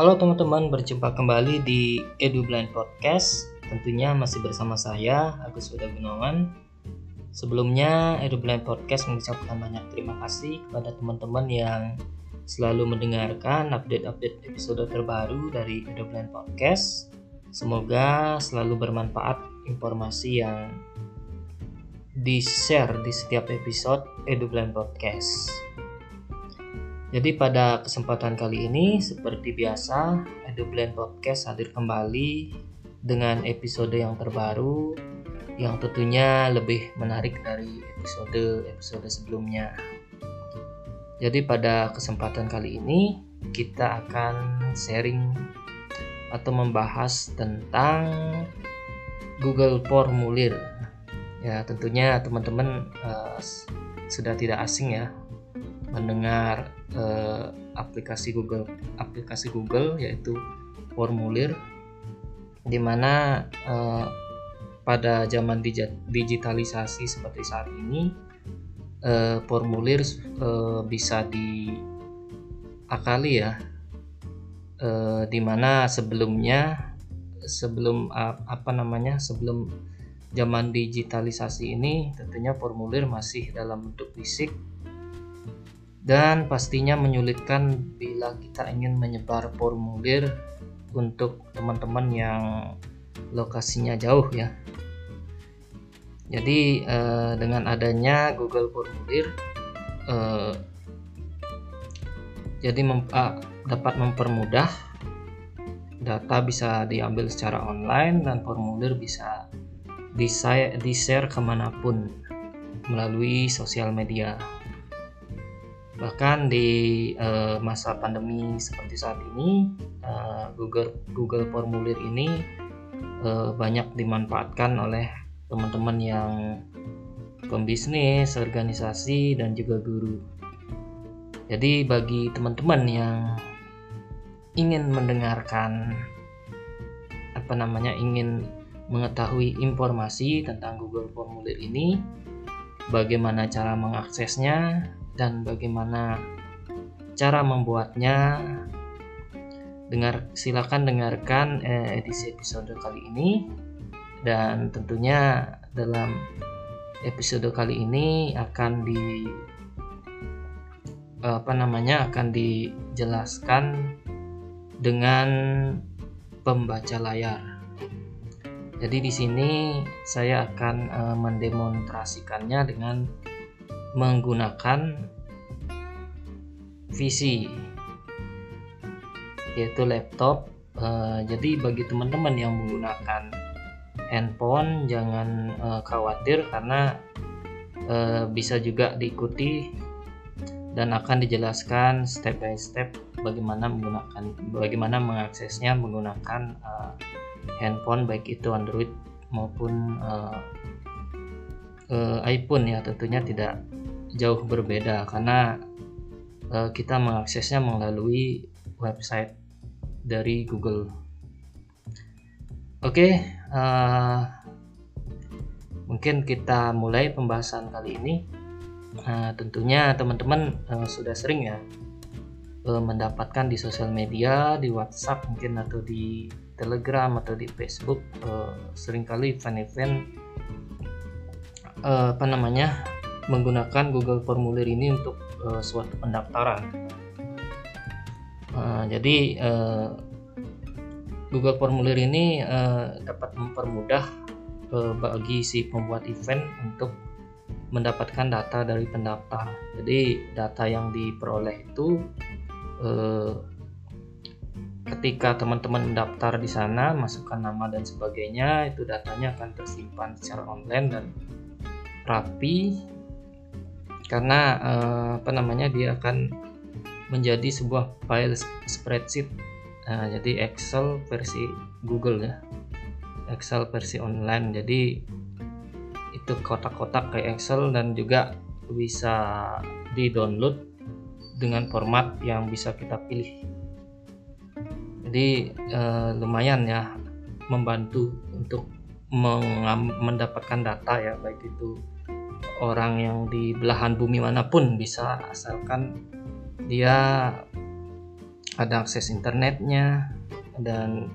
Halo teman-teman, berjumpa kembali di EduBlind Podcast. Tentunya masih bersama saya, Agus Wida Gunawan. Sebelumnya, EduBlind Podcast mengucapkan banyak terima kasih kepada teman-teman yang selalu mendengarkan update-update episode terbaru dari EduBlind Podcast. Semoga selalu bermanfaat informasi yang di-share di setiap episode EduBlind Podcast. Jadi pada kesempatan kali ini seperti biasa EduBlend Podcast hadir kembali dengan episode yang terbaru yang tentunya lebih menarik dari episode-episode sebelumnya. Jadi pada kesempatan kali ini kita akan sharing atau membahas tentang Google Formulir. Ya tentunya teman-teman uh, sudah tidak asing ya mendengar eh, aplikasi Google aplikasi Google yaitu formulir di mana eh, pada zaman digitalisasi seperti saat ini eh, formulir eh, bisa diakali ya. Eh, di sebelumnya sebelum apa namanya sebelum zaman digitalisasi ini tentunya formulir masih dalam bentuk fisik dan pastinya menyulitkan bila kita ingin menyebar formulir untuk teman-teman yang lokasinya jauh ya. Jadi eh, dengan adanya Google Formulir eh, jadi mem ah, dapat mempermudah data bisa diambil secara online dan formulir bisa di-share ke mana pun melalui sosial media bahkan di uh, masa pandemi seperti saat ini uh, Google Google Formulir ini uh, banyak dimanfaatkan oleh teman-teman yang pembisnis, organisasi dan juga guru. Jadi bagi teman-teman yang ingin mendengarkan apa namanya ingin mengetahui informasi tentang Google Formulir ini, bagaimana cara mengaksesnya, dan bagaimana cara membuatnya dengar silakan dengarkan eh, edisi episode kali ini dan tentunya dalam episode kali ini akan di apa namanya akan dijelaskan dengan pembaca layar. Jadi di sini saya akan uh, mendemonstrasikannya dengan menggunakan PC yaitu laptop. Uh, jadi bagi teman-teman yang menggunakan handphone jangan uh, khawatir karena uh, bisa juga diikuti dan akan dijelaskan step by step bagaimana menggunakan bagaimana mengaksesnya menggunakan uh, handphone baik itu Android maupun uh, uh, iPhone ya tentunya tidak jauh berbeda karena uh, kita mengaksesnya melalui website dari Google. Oke, okay, uh, eh, mungkin kita mulai pembahasan kali ini. Uh, tentunya teman-teman uh, sudah sering ya uh, mendapatkan di sosial media, di WhatsApp mungkin atau di Telegram atau di Facebook uh, sering kali event-event uh, apa namanya menggunakan Google Formulir ini untuk uh, suatu pendaftaran. Uh, jadi uh, Google Formulir ini uh, dapat mempermudah uh, bagi si pembuat event untuk mendapatkan data dari pendaftar. Jadi data yang diperoleh itu uh, ketika teman-teman mendaftar di sana, masukkan nama dan sebagainya, itu datanya akan tersimpan secara online dan rapi karena uh, apa namanya dia akan menjadi sebuah file spreadsheet. Uh, jadi Excel versi Google ya. Excel versi online. Jadi itu kotak-kotak kayak Excel dan juga bisa di download dengan format yang bisa kita pilih. Jadi uh, lumayan ya membantu untuk mendapatkan data ya baik itu orang yang di belahan bumi mana pun bisa asalkan dia ada akses internetnya dan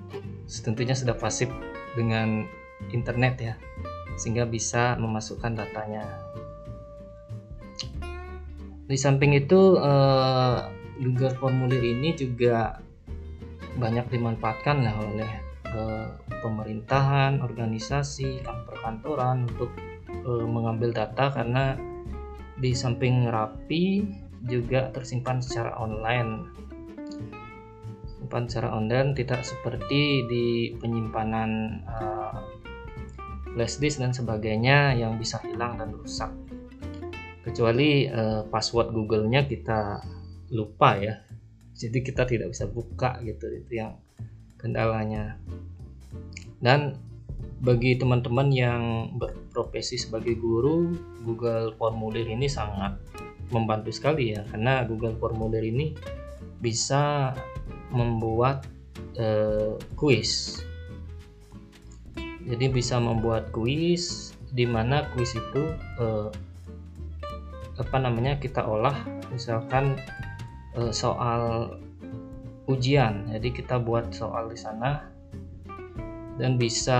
tentunya sudah pasif dengan internet ya sehingga bisa memasukkan datanya. Di samping itu eh, Google Formulir ini juga banyak dimanfaatkan oleh eh, pemerintahan, organisasi, perkantoran untuk eh, mengambil data karena di samping rapi juga tersimpan secara online. Simpan secara online tidak seperti di penyimpanan uh, flash disk dan sebagainya yang bisa hilang dan rusak. Kecuali uh, password Google-nya kita lupa ya. Jadi kita tidak bisa buka gitu itu yang kendalanya. Dan bagi teman-teman yang berprofesi sebagai guru, Google Formulir ini sangat membantu sekali ya, karena Google Formulir ini bisa membuat uh, kuis. Jadi bisa membuat kuis di mana kuis itu uh, apa namanya kita olah misalkan uh, soal ujian. Jadi kita buat soal di sana dan bisa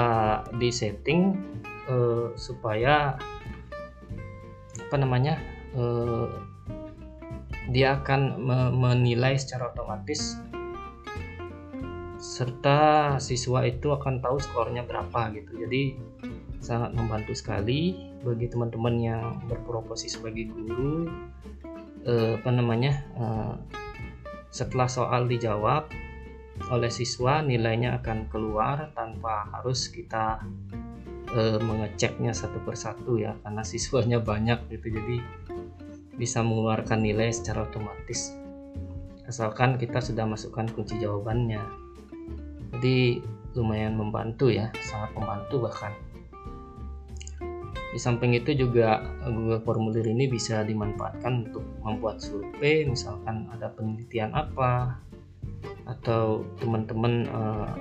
disetting uh, supaya apa namanya uh, dia akan menilai secara otomatis serta siswa itu akan tahu skornya berapa gitu. Jadi sangat membantu sekali bagi teman-teman yang berprofesi sebagai guru eh, apa namanya eh, setelah soal dijawab oleh siswa nilainya akan keluar tanpa harus kita e, mengeceknya satu persatu ya karena siswanya banyak gitu. Jadi bisa mengeluarkan nilai secara otomatis asalkan kita sudah masukkan kunci jawabannya. Jadi lumayan membantu ya sangat membantu bahkan. Di samping itu juga Google Formulir ini bisa dimanfaatkan untuk membuat survei misalkan ada penelitian apa atau teman-teman uh,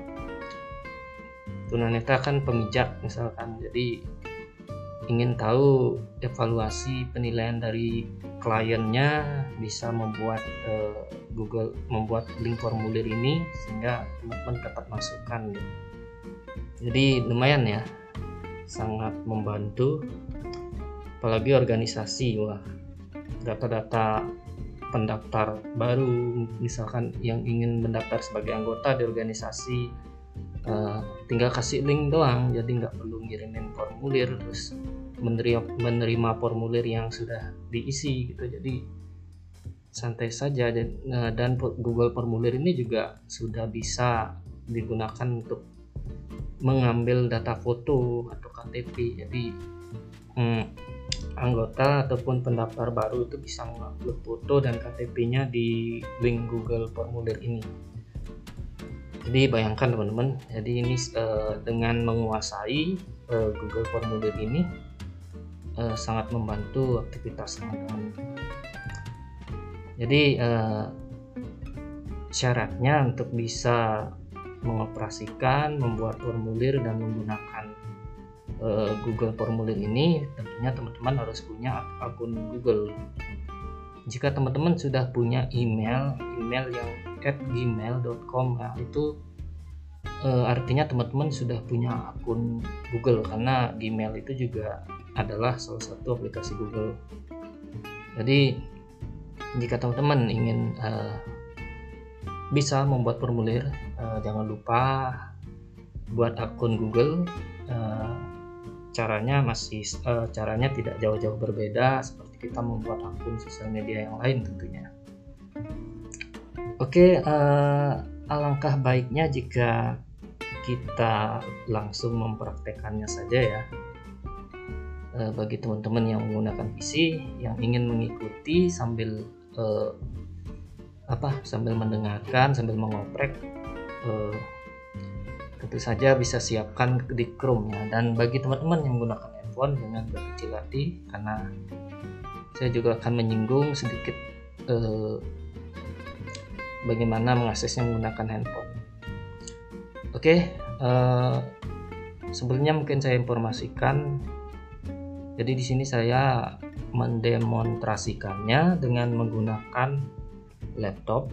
tunanetra kan pemijak misalkan. Jadi ingin tahu evaluasi penilaian dari kliennya bisa membuat uh, Google membuat link formulir ini sehingga teman-teman dapat masukkan gitu. jadi lumayan ya. Sangat membantu. Apalagi organisasi wah. Data-data pendaftar baru misalkan yang ingin mendaftar sebagai anggota di organisasi uh, tinggal kasih link doang jadi nggak perlu ngirimin formulir terus menerima menerima formulir yang sudah diisi gitu. Jadi santai saja dan, uh, dan Google Formulir ini juga sudah bisa digunakan untuk mengambil data foto atau KTP jadi hmm, anggota ataupun pendaftar baru itu bisa mengupload foto dan KTP-nya di link Google Formulir ini. Jadi bayangkan teman-teman, jadi ini uh, dengan menguasai uh, Google Formulir ini uh, sangat membantu aktivitas teman-teman. Jadi uh, syaratnya untuk bisa mengoperasikan, membuat formulir dan menggunakan uh, Google Formulir ini tentunya teman-teman harus punya akun Google. Jika teman-teman sudah punya email, email yang at gmail.com ya, itu uh, artinya teman-teman sudah punya akun Google karena Gmail itu juga adalah salah satu aplikasi Google. Jadi jika teman-teman ingin uh, bisa membuat formulir, uh, jangan lupa buat akun Google. Uh, caranya masih uh, caranya tidak jauh-jauh berbeda seperti kita membuat akun sosial media yang lain tentunya. Oke, uh, alangkah baiknya jika kita langsung mempraktekannya saja ya. Uh, bagi teman-teman yang menggunakan PC yang ingin mengikuti sambil uh, apa sambil mendengarkan sambil mengoprek uh, tentu saja bisa siapkan di Chrome ya dan bagi teman-teman yang menggunakan handphone dengan berkecil hati karena saya juga akan menyinggung sedikit eh, bagaimana mengaksesnya menggunakan handphone. Oke, eh, sebelumnya mungkin saya informasikan. Jadi di sini saya mendemonstrasikannya dengan menggunakan laptop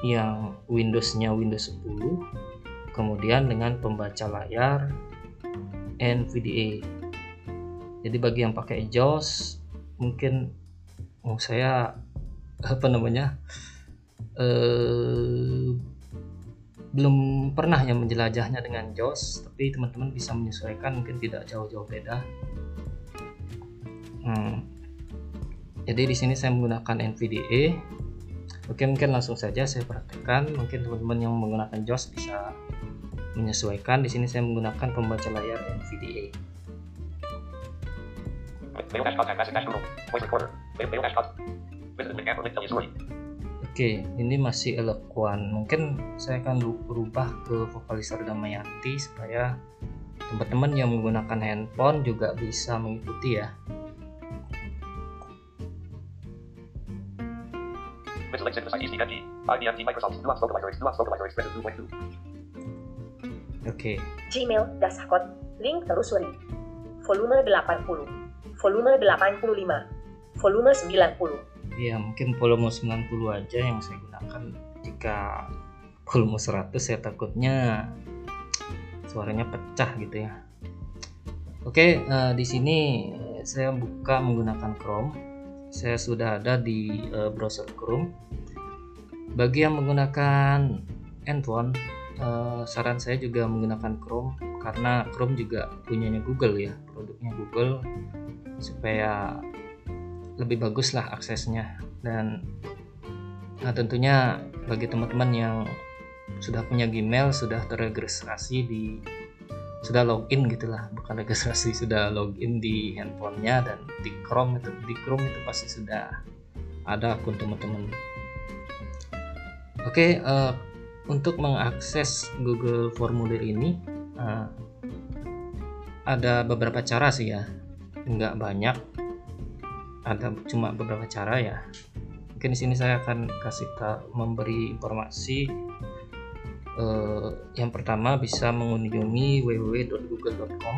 yang Windows-nya Windows 10 kemudian dengan pembaca layar NVDA jadi bagi yang pakai JAWS mungkin oh saya apa namanya eh, belum pernah yang menjelajahnya dengan JAWS tapi teman-teman bisa menyesuaikan mungkin tidak jauh-jauh beda. Hmm. jadi di sini saya menggunakan NVDA oke mungkin langsung saja saya praktekkan. Mungkin teman-teman yang menggunakan JAWS bisa menyesuaikan di sini saya menggunakan pembaca layar NVDA Oke, ini masih eloquent. Mungkin saya akan berubah ke vokalizer Damayanti supaya teman-teman yang menggunakan handphone juga bisa mengikuti ya. Oke. Gmail, dashboard, link telusuri. Volume 80. Volume 85. Volume 90 ya mungkin volume 90 aja yang saya gunakan jika volume 100 saya takutnya suaranya pecah gitu ya oke uh, di sini saya buka menggunakan Chrome saya sudah ada di uh, browser Chrome bagi yang menggunakan handphone uh, saran saya juga menggunakan Chrome karena Chrome juga punyanya Google ya produknya Google supaya lebih bagus lah aksesnya. Dan nah tentunya bagi teman-teman yang sudah punya Gmail sudah terregistrasi di sudah login gitulah bukan registrasi sudah login di handphonenya dan di Chrome itu di Chrome itu pasti sudah ada akun teman-teman. Oke okay, uh, eh, untuk mengakses Google Formulir ini uh, ada beberapa cara sih ya. Nggak banyak ada cuma beberapa cara ya. Mungkin di sini saya akan kasih memberi informasi uh, yang pertama bisa mengunjungi www.google.com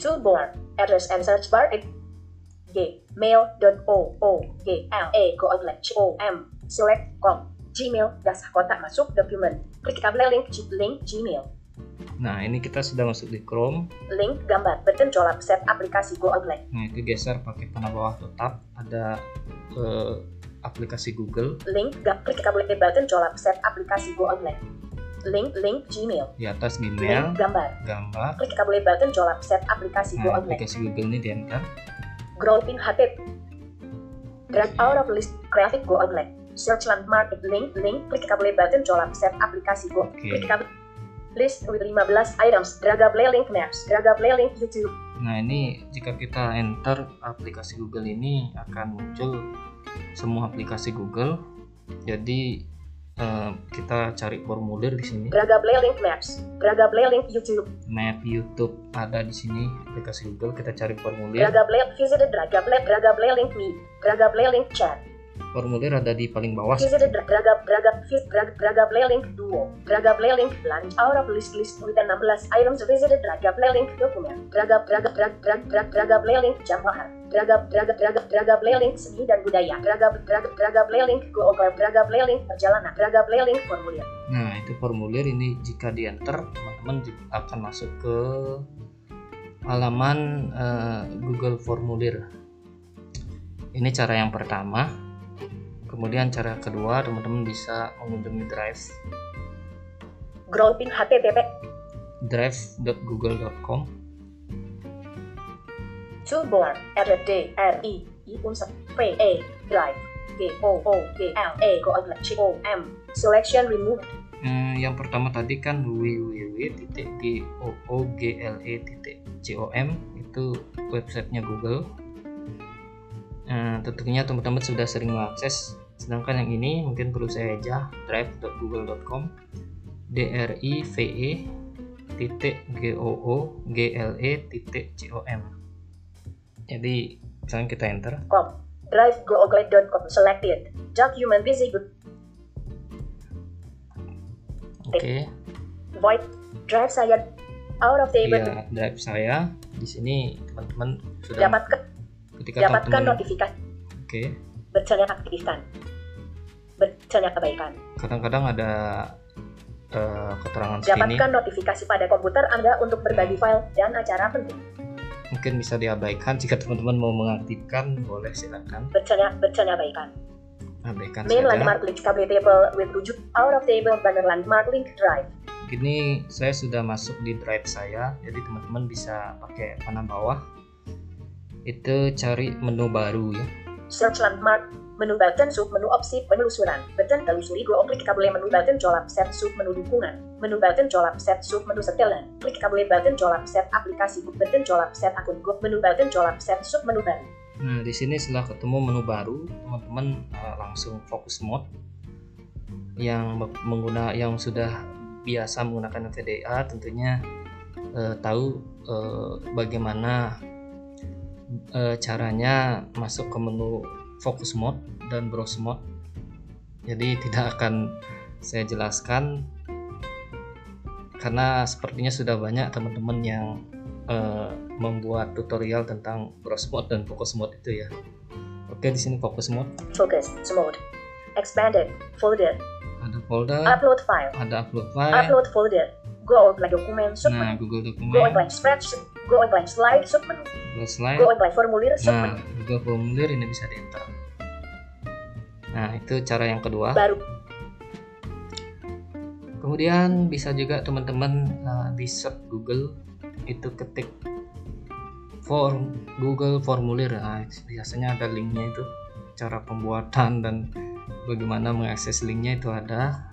toolbar address and search bar g mail.o-o-g-l-a go outlet o m select com gmail dasar kotak masuk dokumen klik tabel link link gmail Nah, ini kita sudah masuk di Chrome. Link gambar button colap set aplikasi Go Outlet. Nah, itu geser pakai panah bawah tetap ada uh, aplikasi Google. Link klik kabel button colap set aplikasi Go Outlet. Link link Gmail. Di atas Gmail. Link gambar. Gambar. Klik kabel button colap set aplikasi nah, Go Outlet. Aplikasi Google ini di enter. Grouping HTTP. Drag out of list graphic Go Outlet. Search landmark link link klik kabel button colap set aplikasi Go. Okay. Klik kabel list with 15 items. Draga Play Link Maps Draga Play Link YouTube. Nah ini jika kita enter aplikasi Google ini akan muncul semua aplikasi Google. Jadi uh, kita cari formulir di sini. Draga Play Link Maps Draga Play Link YouTube. Map YouTube ada di sini aplikasi Google. Kita cari formulir. Draga Play Visit Draga Play Draga Play Link Me. Draga Play Link Chat formulir ada di paling bawah. Visit Braga Braga Fit Braga Braga Playlink Duo. Braga Playlink Lunch out of list list with 16 items visited Braga Playlink dokumen Braga Braga Braga Braga, Braga Playlink jam mahal Braga Braga Braga Braga Playlink seni dan budaya. Braga Braga Braga Playlink Go Over. Braga Playlink perjalanan. Braga Playlink formulir. Nah itu formulir ini jika di enter teman-teman akan masuk ke halaman uh, Google Formulir. Ini cara yang pertama kemudian cara kedua teman-teman bisa mengunjungi drive. Grouping http drive.google.com toolbar d r i i unsur p a drive g o o g l a go c o m. Selection remove hmm, yang pertama tadi kan www.google.com itu websitenya Google. Nah, tentunya teman-teman sudah sering mengakses sedangkan yang ini mungkin perlu saya aja drive.google.com d r i v e titik g o o g l e titik c o m. Jadi misalnya kita enter. Com. drive google.com selected document visible oke. Okay. void. Drive saya out of table ya, drive saya. Di sini teman-teman sudah dapatkan. ketika dapatkan notifikasi. Oke. Okay. berjalan aktifkan Banyak kebaikan. kadang-kadang ada eh, keterangan sini Dapatkan notifikasi pada komputer Anda untuk berbagi file dan acara penting. mungkin bisa diabaikan jika teman-teman mau mengaktifkan boleh silakan Bercanya, bercanya baikan. abaikan Main saja landmark link kable table with rujuk out of table banner landmark link drive. Gini saya sudah masuk di drive saya jadi teman-teman bisa pakai panah bawah itu cari menu baru ya Search landmark. Menu button sub menu opsi penelusuran. Button telusuri go klik kabel menu button colap set sub menu dukungan. Menu button colap set sub menu setelan. Klik kabel button colap set aplikasi button colap set akun go menu button colap set sub menu baru. Nah, di sini setelah ketemu menu baru, teman-teman eh, langsung fokus mode yang me- mengguna yang sudah biasa menggunakan VDA tentunya eh, tahu eh, bagaimana caranya masuk ke menu fokus mode dan browse mode. Jadi tidak akan saya jelaskan karena sepertinya sudah banyak teman-teman yang eh, membuat tutorial tentang browse mode dan focus mode itu ya. Oke, di sini fokus mode Focus mode. Expanded folder. ada folder, Upload file. ada upload file. Upload folder. Go blank dokumen Nah. Google Go dokumen, blank spreadsheet. Go blank slide sub menu. Google slide. Go formulir Nah. Google formulir ini bisa di enter. Nah, itu cara yang kedua. Baru Kemudian bisa juga teman-teman uh, di search Google itu ketik form Google formulir. Nah, biasanya ada linknya itu cara pembuatan dan bagaimana mengakses linknya itu ada.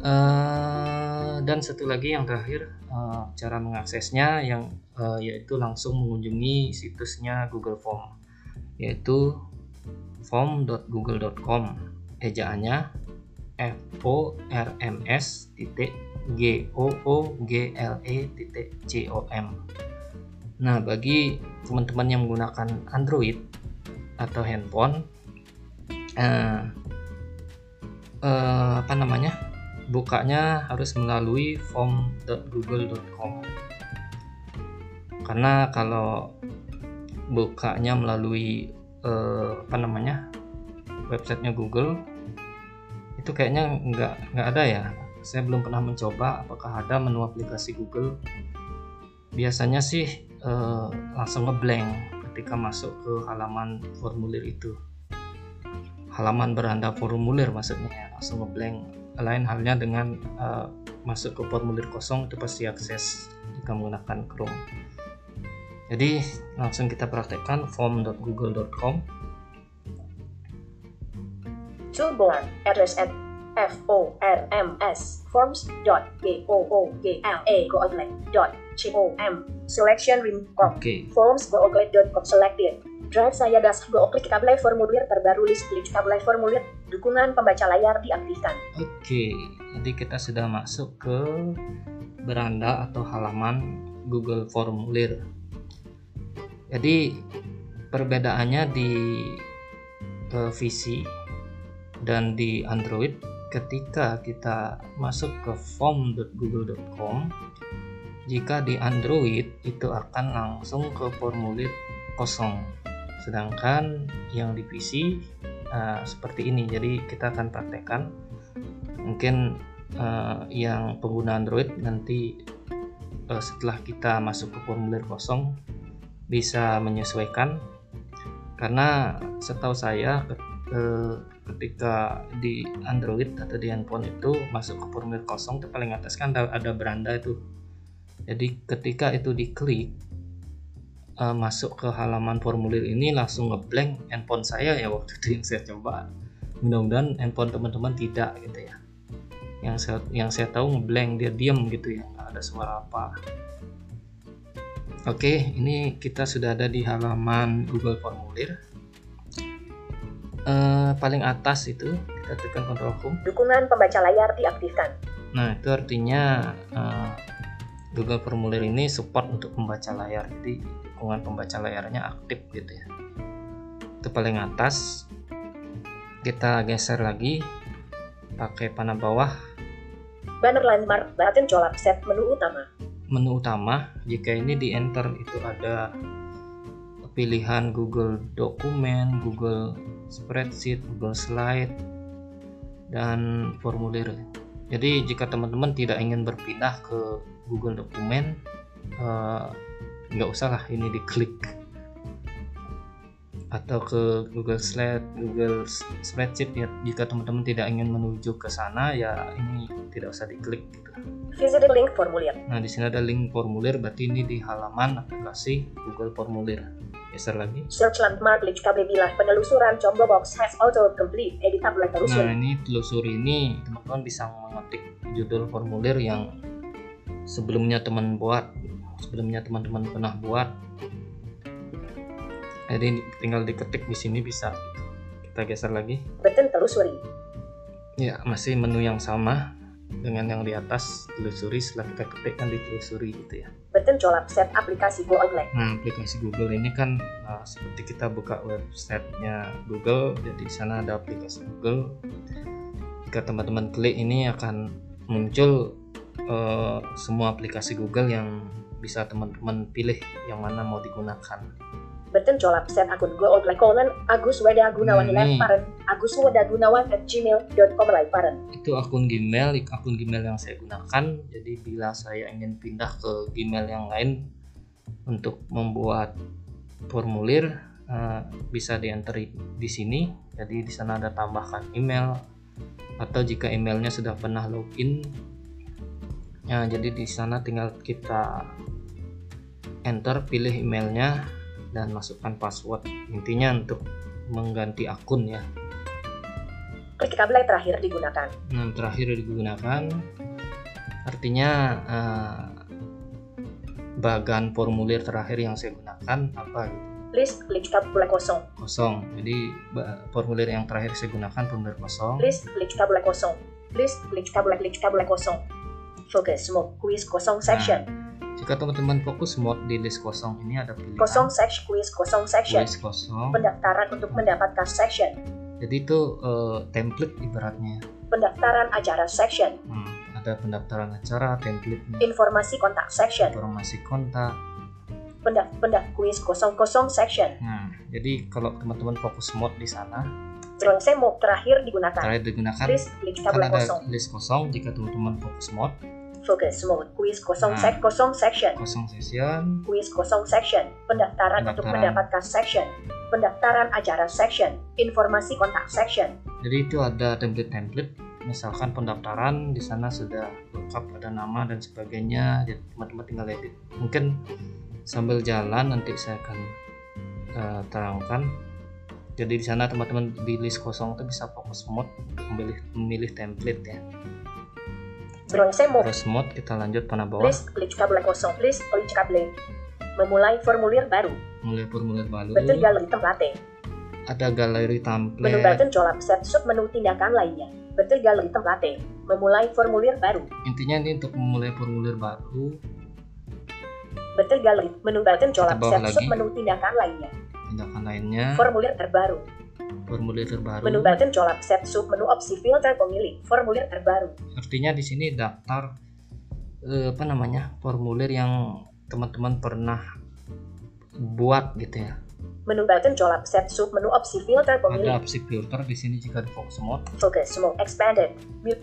Eh, dan satu lagi yang terakhir eh, cara mengaksesnya yang eh, yaitu langsung mengunjungi situsnya Google Form yaitu form.google.com ejaannya f o r m s titik g o o g l e titik c o m. Nah bagi teman-teman yang menggunakan Android atau handphone eh, eh, apa namanya bukanya harus melalui form.google.com karena kalau bukanya melalui eh, apa namanya websitenya Google itu kayaknya nggak nggak ada ya. Saya belum pernah mencoba apakah ada menu aplikasi Google. Biasanya sih eh, langsung ngeblank ketika masuk ke halaman formulir itu. Halaman beranda formulir maksudnya ya, langsung ngeblank. Lain halnya dengan eh, masuk ke formulir kosong itu pasti akses jika menggunakan Chrome jadi langsung kita praktekkan form.google.com toolbar address at f o r m s forms dot g o o g l e google dot c o m selection rim com. Oke. Forms google.com selected drive saya das klik kabel formulir terbaru list klik kabel formulir dukungan pembaca layar diaktifkan. Oke, jadi kita sudah masuk ke beranda atau halaman Google Formulir. Jadi perbedaannya di eh, PC dan di Android ketika kita masuk ke form.google.com jika di Android itu akan langsung ke formulir kosong. Sedangkan yang di PC uh, seperti ini. Jadi kita akan praktekkan mungkin uh, yang pengguna Android nanti uh, setelah kita masuk ke formulir kosong bisa menyesuaikan. Karena setahu saya ke- ketika di Android atau di handphone itu masuk ke formulir kosong itu paling atas kan ada, beranda itu. Jadi ketika itu diklik uh, masuk ke halaman formulir ini langsung ngeblank handphone saya ya waktu itu yang saya coba. Mudah-mudahan handphone teman-teman tidak gitu ya. Yang saya yang saya tahu ngeblank dia diam gitu ya ada suara apa oke ini kita sudah ada di halaman Google formulir Eh, paling atas itu kita tekan Ctrl Home dukungan pembaca layar diaktifkan Nah, itu artinya eh, Google Formulir ini support untuk pembaca layar. Jadi, dukungan pembaca layarnya aktif gitu ya. Itu paling atas. Kita geser lagi pakai panah bawah banner landmark button colap set menu utama menu utama. Jika ini di enter itu ada pilihan Google Dokumen, Google Spreadsheet, Google Slide, dan formulir. Jadi jika teman-teman tidak ingin berpindah ke Google Dokumen, eh, nggak usah lah ini diklik atau ke Google Slide, Google Spreadsheet ya jika teman-teman tidak ingin menuju ke sana ya ini tidak usah diklik gitu. Visit link formulir. Nah di sini ada link formulir berarti ini di halaman aplikasi Google Formulir. Geser lagi. Search landmark link kabel bilah penelusuran combo box has auto complete editable Nah telusuri. ini telusuri ini teman-teman bisa mengetik judul formulir yang sebelumnya teman buat, sebelumnya teman-teman pernah buat. Jadi tinggal diketik di sini bisa. Kita geser lagi. Button telusuri. Ya masih menu yang sama dengan yang di atas telusuri setelah kita ketik kan ditelusuri gitu ya. Button colap set aplikasi Go Outlet. Nah aplikasi Google ini kan uh, seperti kita buka websitenya Google, jadi di sana ada aplikasi Google. Jika teman-teman klik ini akan muncul uh, semua aplikasi Google yang bisa teman-teman pilih yang mana mau digunakan. Button colap set akun Go Outlet colon Agus Weda Gunawan Hmm, parent Agus Weda Gunawan at gmail.com live parent. Itu akun Gmail, akun Gmail yang saya gunakan. Jadi bila saya ingin pindah ke Gmail yang lain untuk membuat formulir uh, bisa enter di sini. Jadi di sana ada tambahkan email atau jika emailnya sudah pernah login. Ya, jadi di sana tinggal kita enter pilih emailnya dan masukkan password. Intinya untuk mengganti akun ya. Klik kabel terakhir digunakan. Nah, terakhir digunakan artinya eh, bagan formulir terakhir yang saya gunakan apa gitu List klik kabel kosong. kosong jadi formulir yang terakhir saya gunakan formulir kosong List klik kabel kosong. List klik kabel klik kabel kosong. Fokus mode quiz kosong section. Jika teman-teman fokus mode di list kosong ini ada pilihan Kosong section quiz kosong section. list kosong Pendaftaran untuk mendapatkan section. jadi itu eh, template ibaratnya Pendaftaran acara section. Hmm, ada pendaftaran acara template Informasi kontak section. informasi kontak Pendaf pendaf quiz kosong kosong section. nah jadi kalau teman-teman fokus mode di sana Bronze mode terakhir digunakan. terakhir digunakan List klik kan ada kosong. list kosong jika teman-teman fokus mode Fokus mode quiz kosong Nah. sek kosong section. kosong session Quiz kosong section. Pendaftaran untuk Pendaftaran. mendapatkan section. Pendaftaran acara section. Informasi kontak section. jadi itu ada template-template misalkan pendaftaran di sana sudah lengkap ada nama dan sebagainya jadi teman-teman tinggal edit mungkin sambil jalan nanti saya akan eh, terangkan jadi di sana teman-teman di list kosong itu bisa fokus mode untuk memilih memilih template ya Bronze mode. terus mode kita lanjut panah bawah List klik kabel kosong. List klik kabel. Memulai formulir baru. mulai formulir baru Betul galeri template. ada galeri Menu template button colap set sub menu tindakan lainnya. Betul galeri template. Memulai formulir baru. intinya ini untuk memulai formulir baru Betul galeri. Menu button colap set sub menu tindakan lainnya. tindakan lainnya Formulir terbaru. Formulir terbaru Menu button colap set sub menu opsi filter pemilih. Formulir terbaru. artinya di sini daftar eh, apa namanya formulir yang teman-teman pernah buat gitu ya Menu button colap set sub menu opsi filter ada pemilih. opsi filter di sini jika di focus mode Focus mode expanded.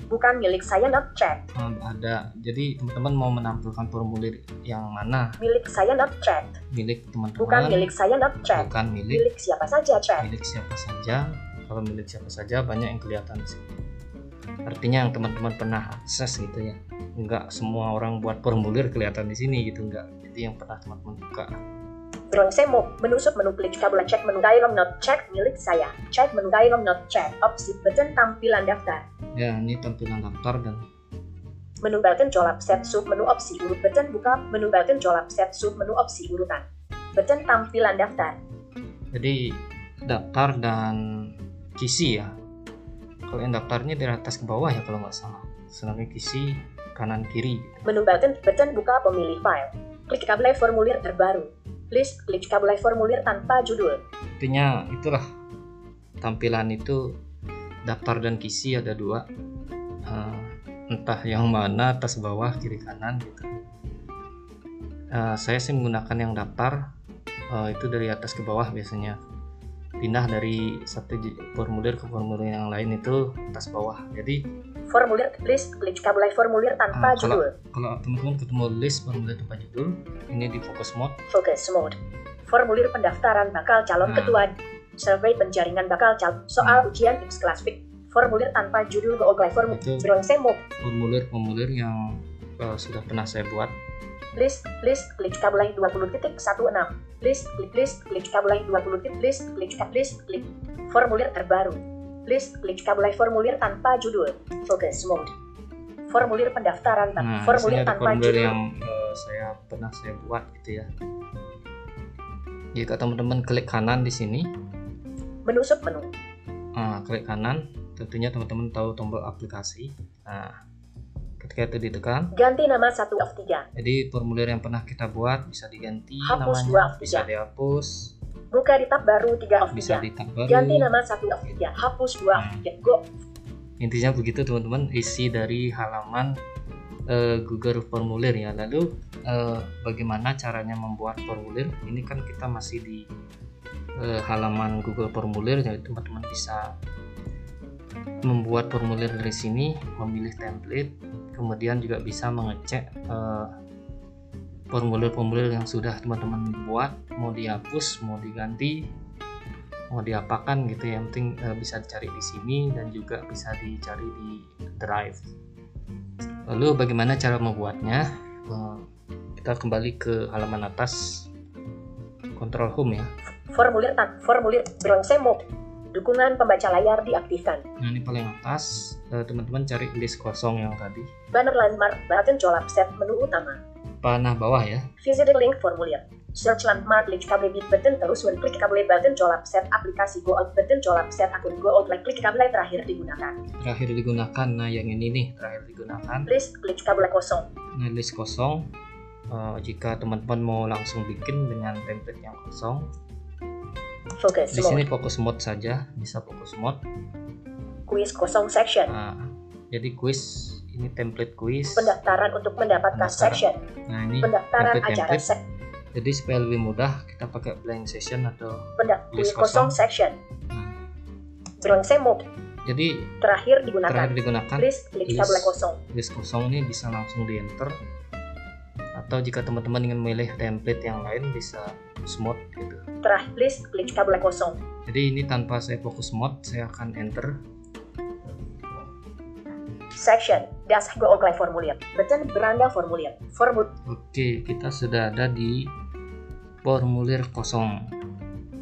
Bukan milik saya not chat. eh, ada jadi teman-teman mau menampilkan formulir yang mana Milik saya not chat. milik Bukan teman-teman milik saya not chat. bukan milik Milik siapa saja chat. milik siapa saja kalau milik siapa saja banyak yang kelihatan di sini artinya yang teman-teman pernah akses gitu ya enggak semua orang buat formulir kelihatan di sini gitu enggak jadi yang pernah teman-teman buka Bronze mode. Menu sub menu klik kabel cek menu dialog not chat milik saya. Chat menu dialog not chat. Opsi button tampilan daftar. ya ini tampilan daftar dan Menu button colap set sub menu opsi urut button buka. Menu button colap set sub menu opsi urutan. Button tampilan daftar. jadi daftar dan kisi ya kalau yang daftarnya dari atas ke bawah ya kalau nggak salah sedangkan kisi kanan kiri Menu button button buka pemilih file. Klik kabel formulir terbaru. List klik kabel formulir tanpa judul. intinya itulah. Tampilan itu daftar dan kisi ada dua. Eh, entah yang mana atas bawah kiri kanan gitu. Eh, saya sih menggunakan yang daftar. Eh, itu dari atas ke bawah biasanya. Pindah dari satu formulir ke formulir yang lain itu atas bawah. Jadi Formulir list klik kabelai formulir tanpa Ah, kalau- judul. kalau teman-teman ketemu list formulir tanpa judul ini di focus mode Focus mode. Formulir pendaftaran bakal calon Hmm. ketua. Survei penjaringan bakal calon. Soal ujian X kelas. Formulir tanpa judul Google Form. Itu. Bronze mode. formulir-formulir yang eh, sudah pernah saya buat List list klik kabelai 20.16. List klik list klik kabelai 20 titik list klik list klik formulir terbaru. List klik kabelai formulir tanpa judul. Focus mode. Formulir pendaftaran bak- nah formulir tanpa formulir judul. yang eh, saya pernah saya buat gitu ya jika teman-teman klik kanan di sini Menu sub menu. Nah, klik kanan, tentunya teman-teman tahu tombol aplikasi. Nah, ketika itu ditekan, Ganti nama 1 of 3. jadi formulir yang pernah kita buat bisa diganti Hapus namanya, dua of bisa tiga. dihapus, Buka di tab baru 3 of bisa 3. di-tab baru. Ganti nama 1 of 3. Hapus 2 of 3. Go. Intinya begitu teman-teman isi dari halaman eh, Google Formulir ya. Lalu eh, bagaimana caranya membuat formulir? Ini kan kita masih di eh, halaman Google Formulir jadi teman-teman bisa membuat formulir dari sini, memilih template, kemudian juga bisa mengecek eh, formulir-formulir yang sudah teman-teman buat mau dihapus, mau diganti, mau diapakan gitu ya. Yang penting eh, bisa dicari di sini dan juga bisa dicari di Drive. Lalu bagaimana cara membuatnya? Eh, kita kembali ke halaman atas Control Home ya. Formulir tan formulir bronze mode. Dukungan pembaca layar diaktifkan. Nah ini paling atas eh, teman-teman cari list kosong yang tadi. Banner landmark button colap set menu utama. Panah bawah ya. Visit link formulir. Search landmark link kabel bit button terus when klik kabel button colap set aplikasi go out button colap set akun go out like klik kabel terakhir digunakan. Terakhir digunakan. Nah yang ini nih terakhir digunakan. List klik kabel kosong. Nah list kosong. eh, jika teman-teman mau langsung bikin dengan template yang kosong, Focus di sini mode. fokus mode saja, bisa fokus mode. Quiz kosong section. Nah, jadi quiz ini template quiz. Pendaftaran untuk mendapatkan Pendaftaran. section. Nah ini Pendaftaran template acara template. sek. Jadi supaya lebih mudah kita pakai blank session atau Pendaftaran List quiz kosong kosong. section. Nah, Bronze mode. jadi Terakhir digunakan. terakhir digunakan List klik List. kabel kosong. list kosong ini bisa langsung di enter atau jika teman-teman ingin memilih template yang lain bisa smooth gitu Terakhir list klik kabel kosong. jadi ini tanpa saya fokus mode saya akan enter Section. Das go outline formulir. Button beranda formulir. Formul oke kita sudah ada di formulir kosong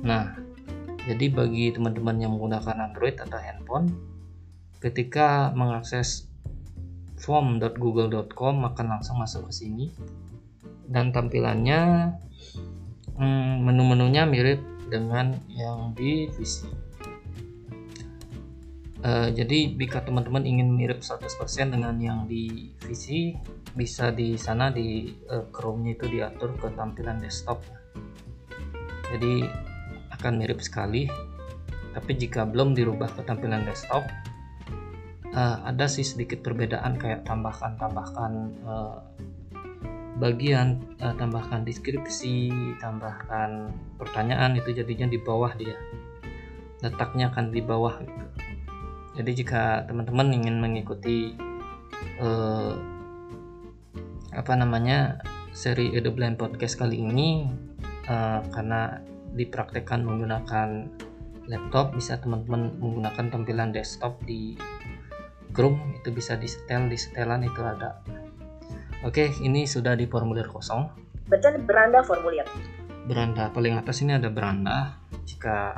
nah jadi bagi teman-teman yang menggunakan Android atau handphone ketika mengakses form.google.com akan langsung masuk ke sini dan tampilannya hmm, menu-menunya mirip dengan yang di VC Eh, jadi jika teman-teman ingin mirip 100% dengan yang di VC bisa di sana di eh, Chrome-nya itu diatur ke tampilan desktop. Jadi akan mirip sekali. Tapi jika belum dirubah ke tampilan desktop eh, ada sih sedikit perbedaan kayak tambahkan tambahkan eh, bagian eh, tambahkan deskripsi tambahkan pertanyaan itu jadinya di bawah dia. Letaknya akan di bawah gitu. Jadi jika teman-teman ingin mengikuti eh, apa namanya seri Edo Blind Podcast kali ini eh, karena dipraktekkan menggunakan laptop bisa teman-teman menggunakan tampilan desktop di Chrome itu bisa disetel di setelan itu ada. Oke ini sudah di formulir kosong. Button beranda formulir. beranda paling atas ini ada beranda. Jika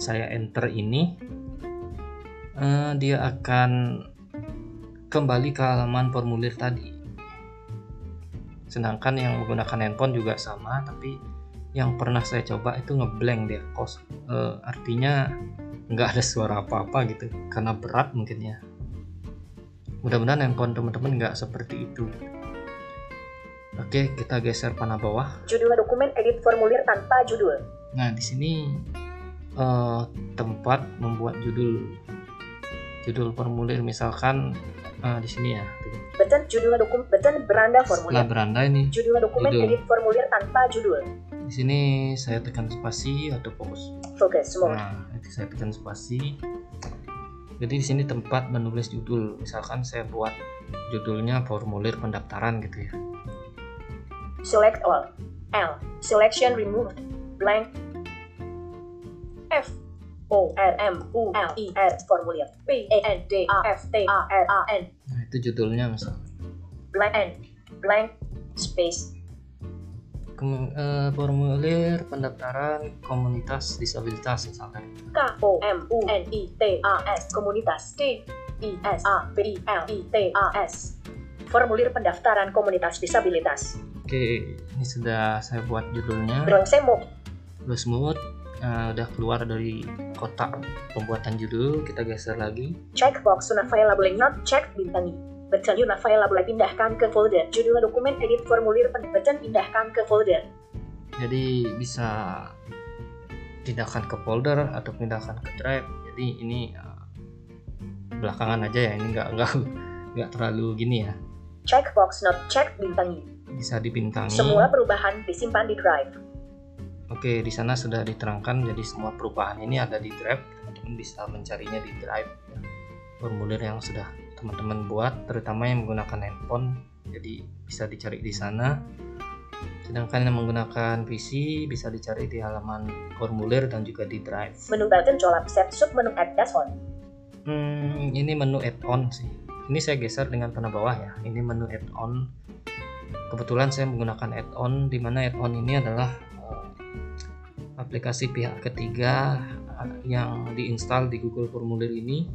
saya enter ini eh, dia akan kembali ke halaman formulir tadi. Sedangkan yang menggunakan handphone juga sama tapi yang pernah saya coba itu ngeblank dia. Kos eh, artinya nggak ada suara apa-apa gitu. Karena berat mungkin ya. Mudah-mudahan handphone teman-teman nggak seperti itu. Oke kita geser panah bawah. Judul dokumen edit formulir tanpa judul. Nah, di sini eh, tempat membuat judul judul formulir misalkan eh, di sini ya. Button judul dokumen button beranda Setelah formulir. beranda ini Judul dokumen Judul. edit formulir tanpa judul. di sini saya tekan spasi atau fokus Focus mode. nah itu saya tekan spasi jadi di sini tempat menulis judul misalkan saya buat judulnya formulir pendaftaran gitu ya Select all. L. Selection removed. Blank. F. O R M U L E R formulir. P A N D A F T A R A N. nah itu judulnya misal Blank N. Blank. Space. Kem- eh, formulir pendaftaran komunitas disabilitas misalkan K O M U N I T A S komunitas T I S A B I L I T A S formulir pendaftaran komunitas disabilitas oke ini sudah saya buat judulnya bronze mode eh, udah keluar dari kotak pembuatan judul kita geser lagi. Checkbox not available not check bintangi button not available pindahkan ke folder. Judul dokumen edit formulir pen- button pindahkan ke folder. Jadi bisa pindahkan ke folder atau pindahkan ke drive. Jadi ini eh, belakangan aja ya ini nggak nggak nggak terlalu gini ya. Checkbox not check bintangi bisa dibintangi. Semua perubahan disimpan di drive Oke, di sana sudah diterangkan jadi semua perubahan ini ada di Drive. Teman-teman bisa mencarinya di Drive. ya. Formulir yang sudah teman-teman buat, terutama yang menggunakan handphone, jadi bisa dicari di sana. Sedangkan yang menggunakan PC bisa dicari di halaman formulir dan juga di Drive. menu button colap set sub menu add dashboard Hmm, ini menu add-on sih. Ini saya geser dengan panah bawah ya. Ini menu add-on. Kebetulan saya menggunakan add-on di mana add-on ini adalah aplikasi pihak ketiga eh, yang diinstal di Google Formulir ini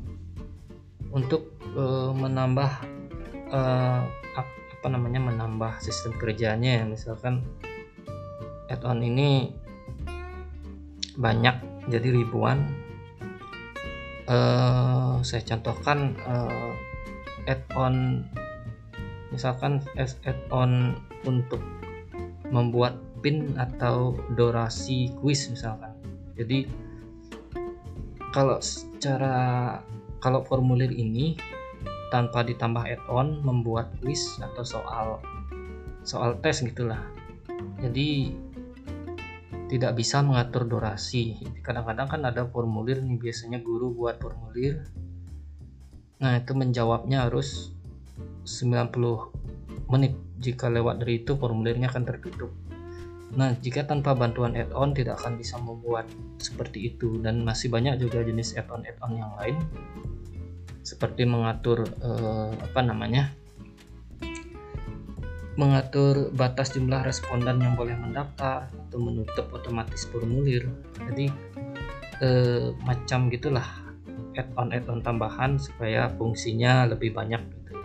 untuk eh, menambah ap- apa namanya menambah sistem kerjanya ya. Misalkan add-on ini banyak jadi ribuan eh saya contohkan eh, add-on misalkan add-on untuk membuat pin atau durasi kuis misalkan jadi kalau secara kalau formulir ini tanpa ditambah add-on membuat kuis atau soal soal tes gitulah jadi tidak bisa mengatur durasi. Kadang-kadang kan ada formulir nih biasanya guru buat formulir. Nah, itu menjawabnya harus 90 menit. Jika lewat dari itu formulirnya akan tertutup. Nah, jika tanpa bantuan add-on tidak akan bisa membuat seperti itu dan masih banyak juga jenis add-on add-on yang lain seperti mengatur eh, apa namanya? mengatur batas jumlah responden yang boleh mendaftar atau menutup otomatis formulir. Jadi eh, macam gitulah add-on add-on tambahan supaya fungsinya lebih banyak gitu.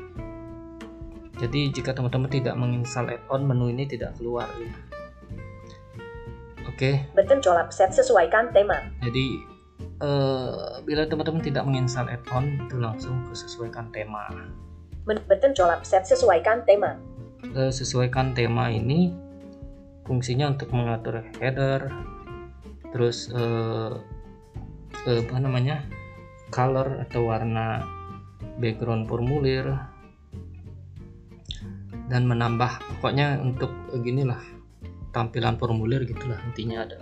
Jadi jika teman-teman tidak menginstal add-on menu ini tidak keluar ya. Oke, button colap set sesuaikan tema. Jadi eh, bila teman-teman tidak menginstal add-on itu langsung ke sesuaikan tema. Men- button colap set sesuaikan tema. Eh, sesuaikan tema ini fungsinya untuk mengatur header terus eh, eh, apa namanya color atau warna background formulir dan menambah. Pokoknya untuk eh, ginilah tampilan formulir gitulah intinya ada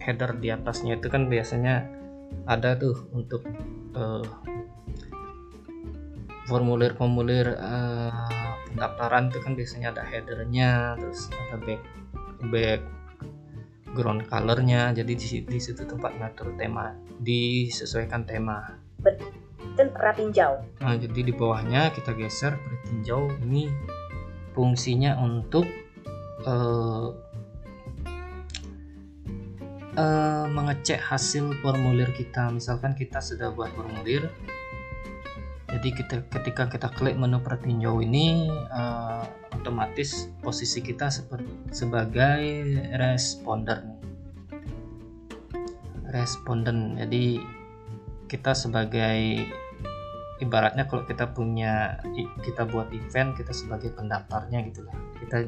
header di atasnya itu kan biasanya ada tuh untuk eh, formulir-formulir eh, pendaftaran itu kan biasanya ada headernya terus ada back background colornya. Jadi di, di situ tempat ngatur tema disesuaikan tema. Button ratinjau nah jadi di bawahnya kita geser tinjau. Ini fungsinya untuk eh, eh, mengecek hasil formulir kita. Misalkan kita sudah buat formulir jadi kita ketika kita klik menu pertinjau ini eh, otomatis posisi kita seperti sebagai responden responden jadi kita sebagai ibaratnya kalau kita punya kita buat event kita sebagai pendaftarnya gitu lah. Kita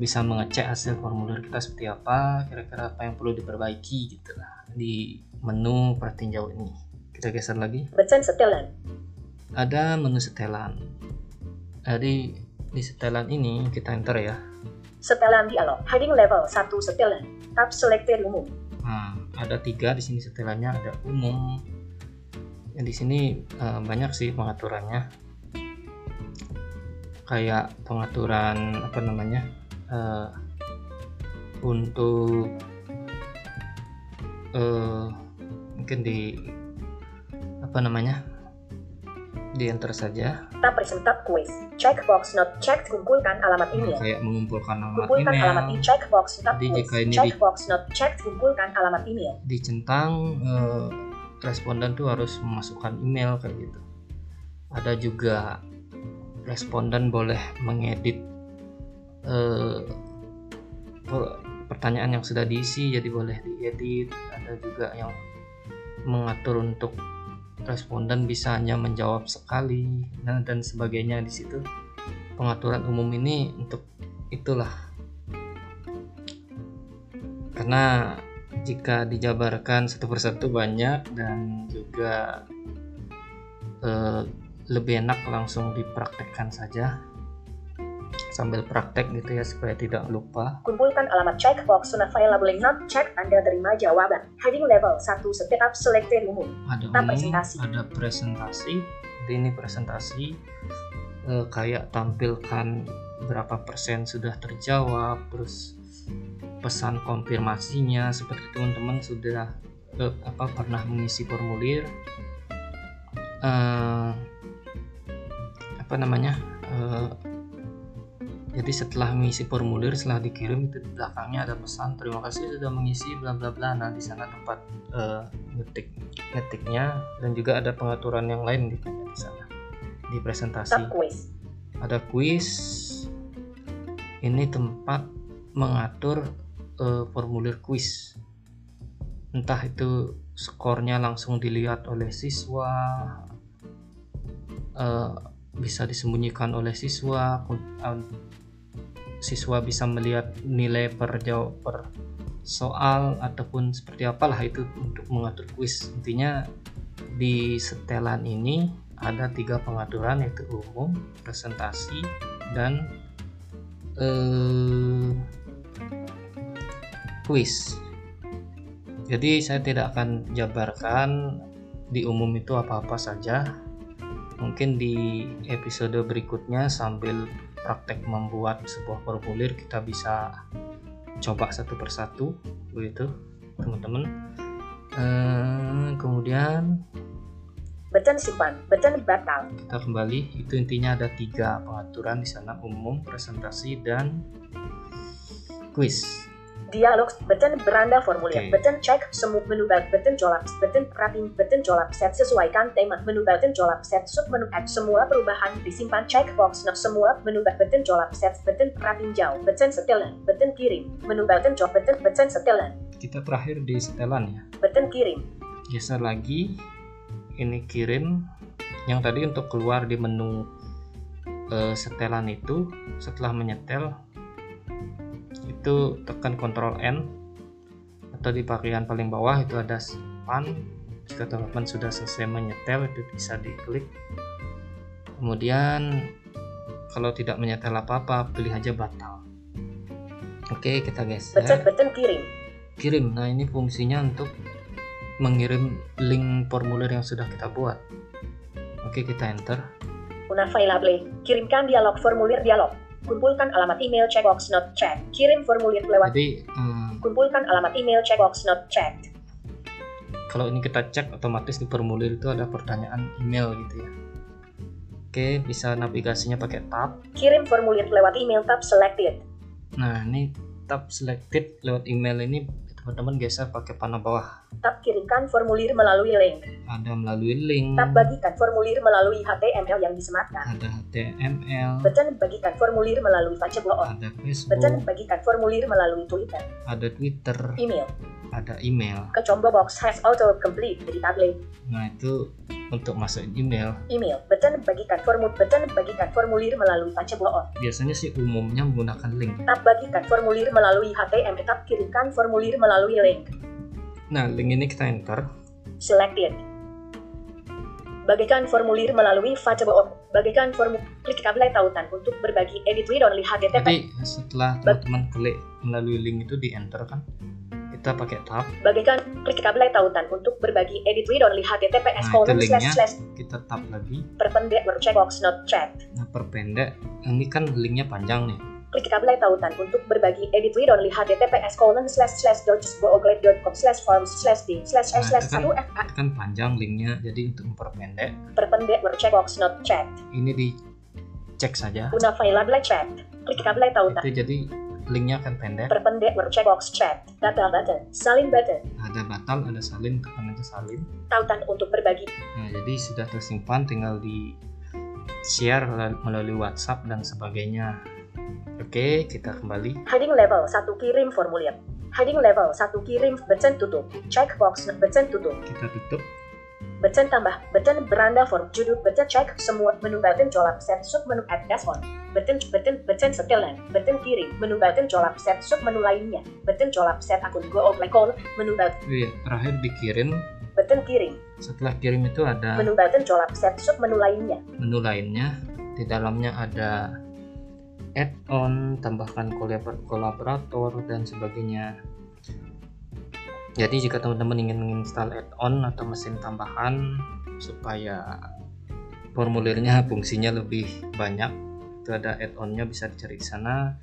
bisa mengecek hasil formulir kita seperti apa kira-kira apa yang perlu diperbaiki gitu lah di menu pertinjau ini kita geser lagi button setelan ada menu setelan jadi di setelan ini kita enter ya Setelan dialog. Heading level 1 setelan. Tab selected umum. Nah, ada tiga di sini setelannya ada umum. Di sini eh, banyak sih pengaturannya. Kayak pengaturan apa namanya eh, untuk eh, mungkin di apa namanya di enter saja Tab present tab quiz. Checkbox not checked. Kumpulkan alamat email. kayak mengumpulkan alamat Kumpulkan alamat email email. Checkbox tab Jadi quiz. jika ini di- Checkbox not checked. Kumpulkan alamat email. dicentang eh, responden tuh harus memasukkan email kayak gitu ada juga responden boleh mengedit eh, per- pertanyaan yang sudah diisi jadi boleh diedit. Ada juga yang mengatur untuk responden bisa hanya menjawab sekali nah dan sebagainya. Di situ pengaturan umum ini untuk itulah. Karena jika dijabarkan satu persatu banyak dan juga eh, lebih enak langsung dipraktekkan saja sambil praktek gitu ya supaya tidak lupa Kumpulkan alamat checkbox not available not checked. Anda terima jawaban. Heading level 1 setiap selected umum. ada umum presentasi. ada presentasi jadi ini presentasi eh, kayak tampilkan berapa persen sudah terjawab terus pesan konfirmasinya seperti teman-teman sudah eh, apa pernah mengisi formulir eh, apa namanya eh, jadi setelah mengisi formulir setelah dikirim itu di belakangnya ada pesan terima kasih sudah mengisi bla bla bla. Nah di sana tempat eh, ngetik ngetiknya dan juga ada pengaturan yang lain di di sana. Di presentasi. Tab quiz. ada kuis. Ini tempat mengatur eh, formulir kuis. Entah itu skornya langsung dilihat oleh siswa eh, bisa disembunyikan oleh siswa siswa bisa melihat nilai per jawab per soal ataupun seperti apalah itu untuk mengatur kuis intinya di setelan ini ada tiga pengaturan yaitu umum, presentasi, dan eh, kuis. Jadi saya tidak akan jabarkan di umum itu apa-apa saja. Mungkin di episode berikutnya sambil praktek membuat sebuah formulir kita bisa coba satu persatu begitu teman-teman. Eh, kemudian Button simpan. Button batal. kita kembali itu intinya ada tiga pengaturan di sana umum presentasi dan quiz Dialog. Button beranda formulir. Oke. Button cek. Semua menu. Button jolap. Button rapin. Button jolap set. Sesuaikan tema. Menu button jolap set. Sub menu add. Semua perubahan disimpan. Checkbox. Nah, semua menu. Button jolap set. Button rapin jauh. Button setelan. Button kirim. Menu button jolap. Button button setelan. kita terakhir di setelan ya Button kirim. geser lagi ini kirim yang tadi untuk keluar di menu eh, setelan itu setelah menyetel itu tekan Ctrl N atau di bagian paling bawah itu ada span jika teman-teman sudah selesai menyetel itu bisa diklik. Kemudian kalau tidak menyetel apa-apa pilih aja batal. Oke kita geser. Button kirim. kirim. Nah ini fungsinya untuk mengirim link formulir yang sudah kita buat. Oke kita enter. Unavailable. Kirimkan dialog formulir dialog. Kumpulkan alamat email checkbox not checked. Kirim formulir lewat. jadi hmm, Kumpulkan alamat email checkbox not checked. kalau ini kita cek otomatis di formulir itu ada pertanyaan email gitu ya oke bisa navigasinya pakai tab Kirim formulir lewat email tab selected. nah ini tab selected lewat email ini teman-teman geser pakai panah bawah Tab kirimkan formulir melalui link. ada melalui link Tab bagikan formulir melalui HTML yang disematkan. ada HTML Button bagikan formulir melalui Facebook. ada Button Facebook bagikan formulir melalui Twitter. ada Twitter Email. Ada email Ke combo box has auto complete editable. nah itu untuk masuk email Email. Button bagikan formulir. Button bagikan formulir melalui Facebook. biasanya sih umumnya menggunakan link Tab bagikan formulir melalui HTML. Tab kirimkan formulir melalui link. nah link ini kita enter Selected. Bagikan formulir melalui Facebook. Bagikan formu klik kabel tautan untuk berbagi edit read only HTTP. Jadi setelah teman-teman klik melalui link itu di enter kan, kita pakai tab. Bagikan klik kabel tautan untuk berbagi edit read only HTTPS Nah, colon slash slash Kita tab lagi. perpendek checkbox not checked. Nah perpendek, ini kan linknya panjang nih. Klik kabel tautan untuk berbagi edit read only HTTPS colon slash slash com slash forms slash d slash Nah, s slash itu kan- 1 f Itu kan panjang linknya, jadi untuk memperpendek perpendek checkbox not checked. ini dicek saja. Guna file label checked. Klik kabel tautan. Itu jadi linknya akan pendek. Perpendek checkbox checked. Batal button. Salin button. Ada batal, ada salin, tekan aja salin. Tautan untuk berbagi. Nah, jadi sudah tersimpan, tinggal di share melalui WhatsApp dan sebagainya. Oke, kita kembali. Heading level 1 kirim formulir. Heading level 1 kirim button tutup. Checkbox button tutup. Kita tutup. Button tambah. Button beranda form. Judul button check semua menu button colap set sub menu add dashboard. Button button button setelan. Button kirim. Menu button colap set sub menu lainnya. Button colap set akun go offline call. Menu button iya, terakhir dikirim. button kirim. Setelah kirim itu ada Menu button colap set sub menu lainnya. menu lainnya. Di dalamnya ada add-on, tambahkan kolabor- kolaborator dan sebagainya. Jadi jika teman-teman ingin menginstal add-on atau mesin tambahan supaya formulirnya fungsinya lebih banyak, itu ada add-onnya bisa dicari di sana.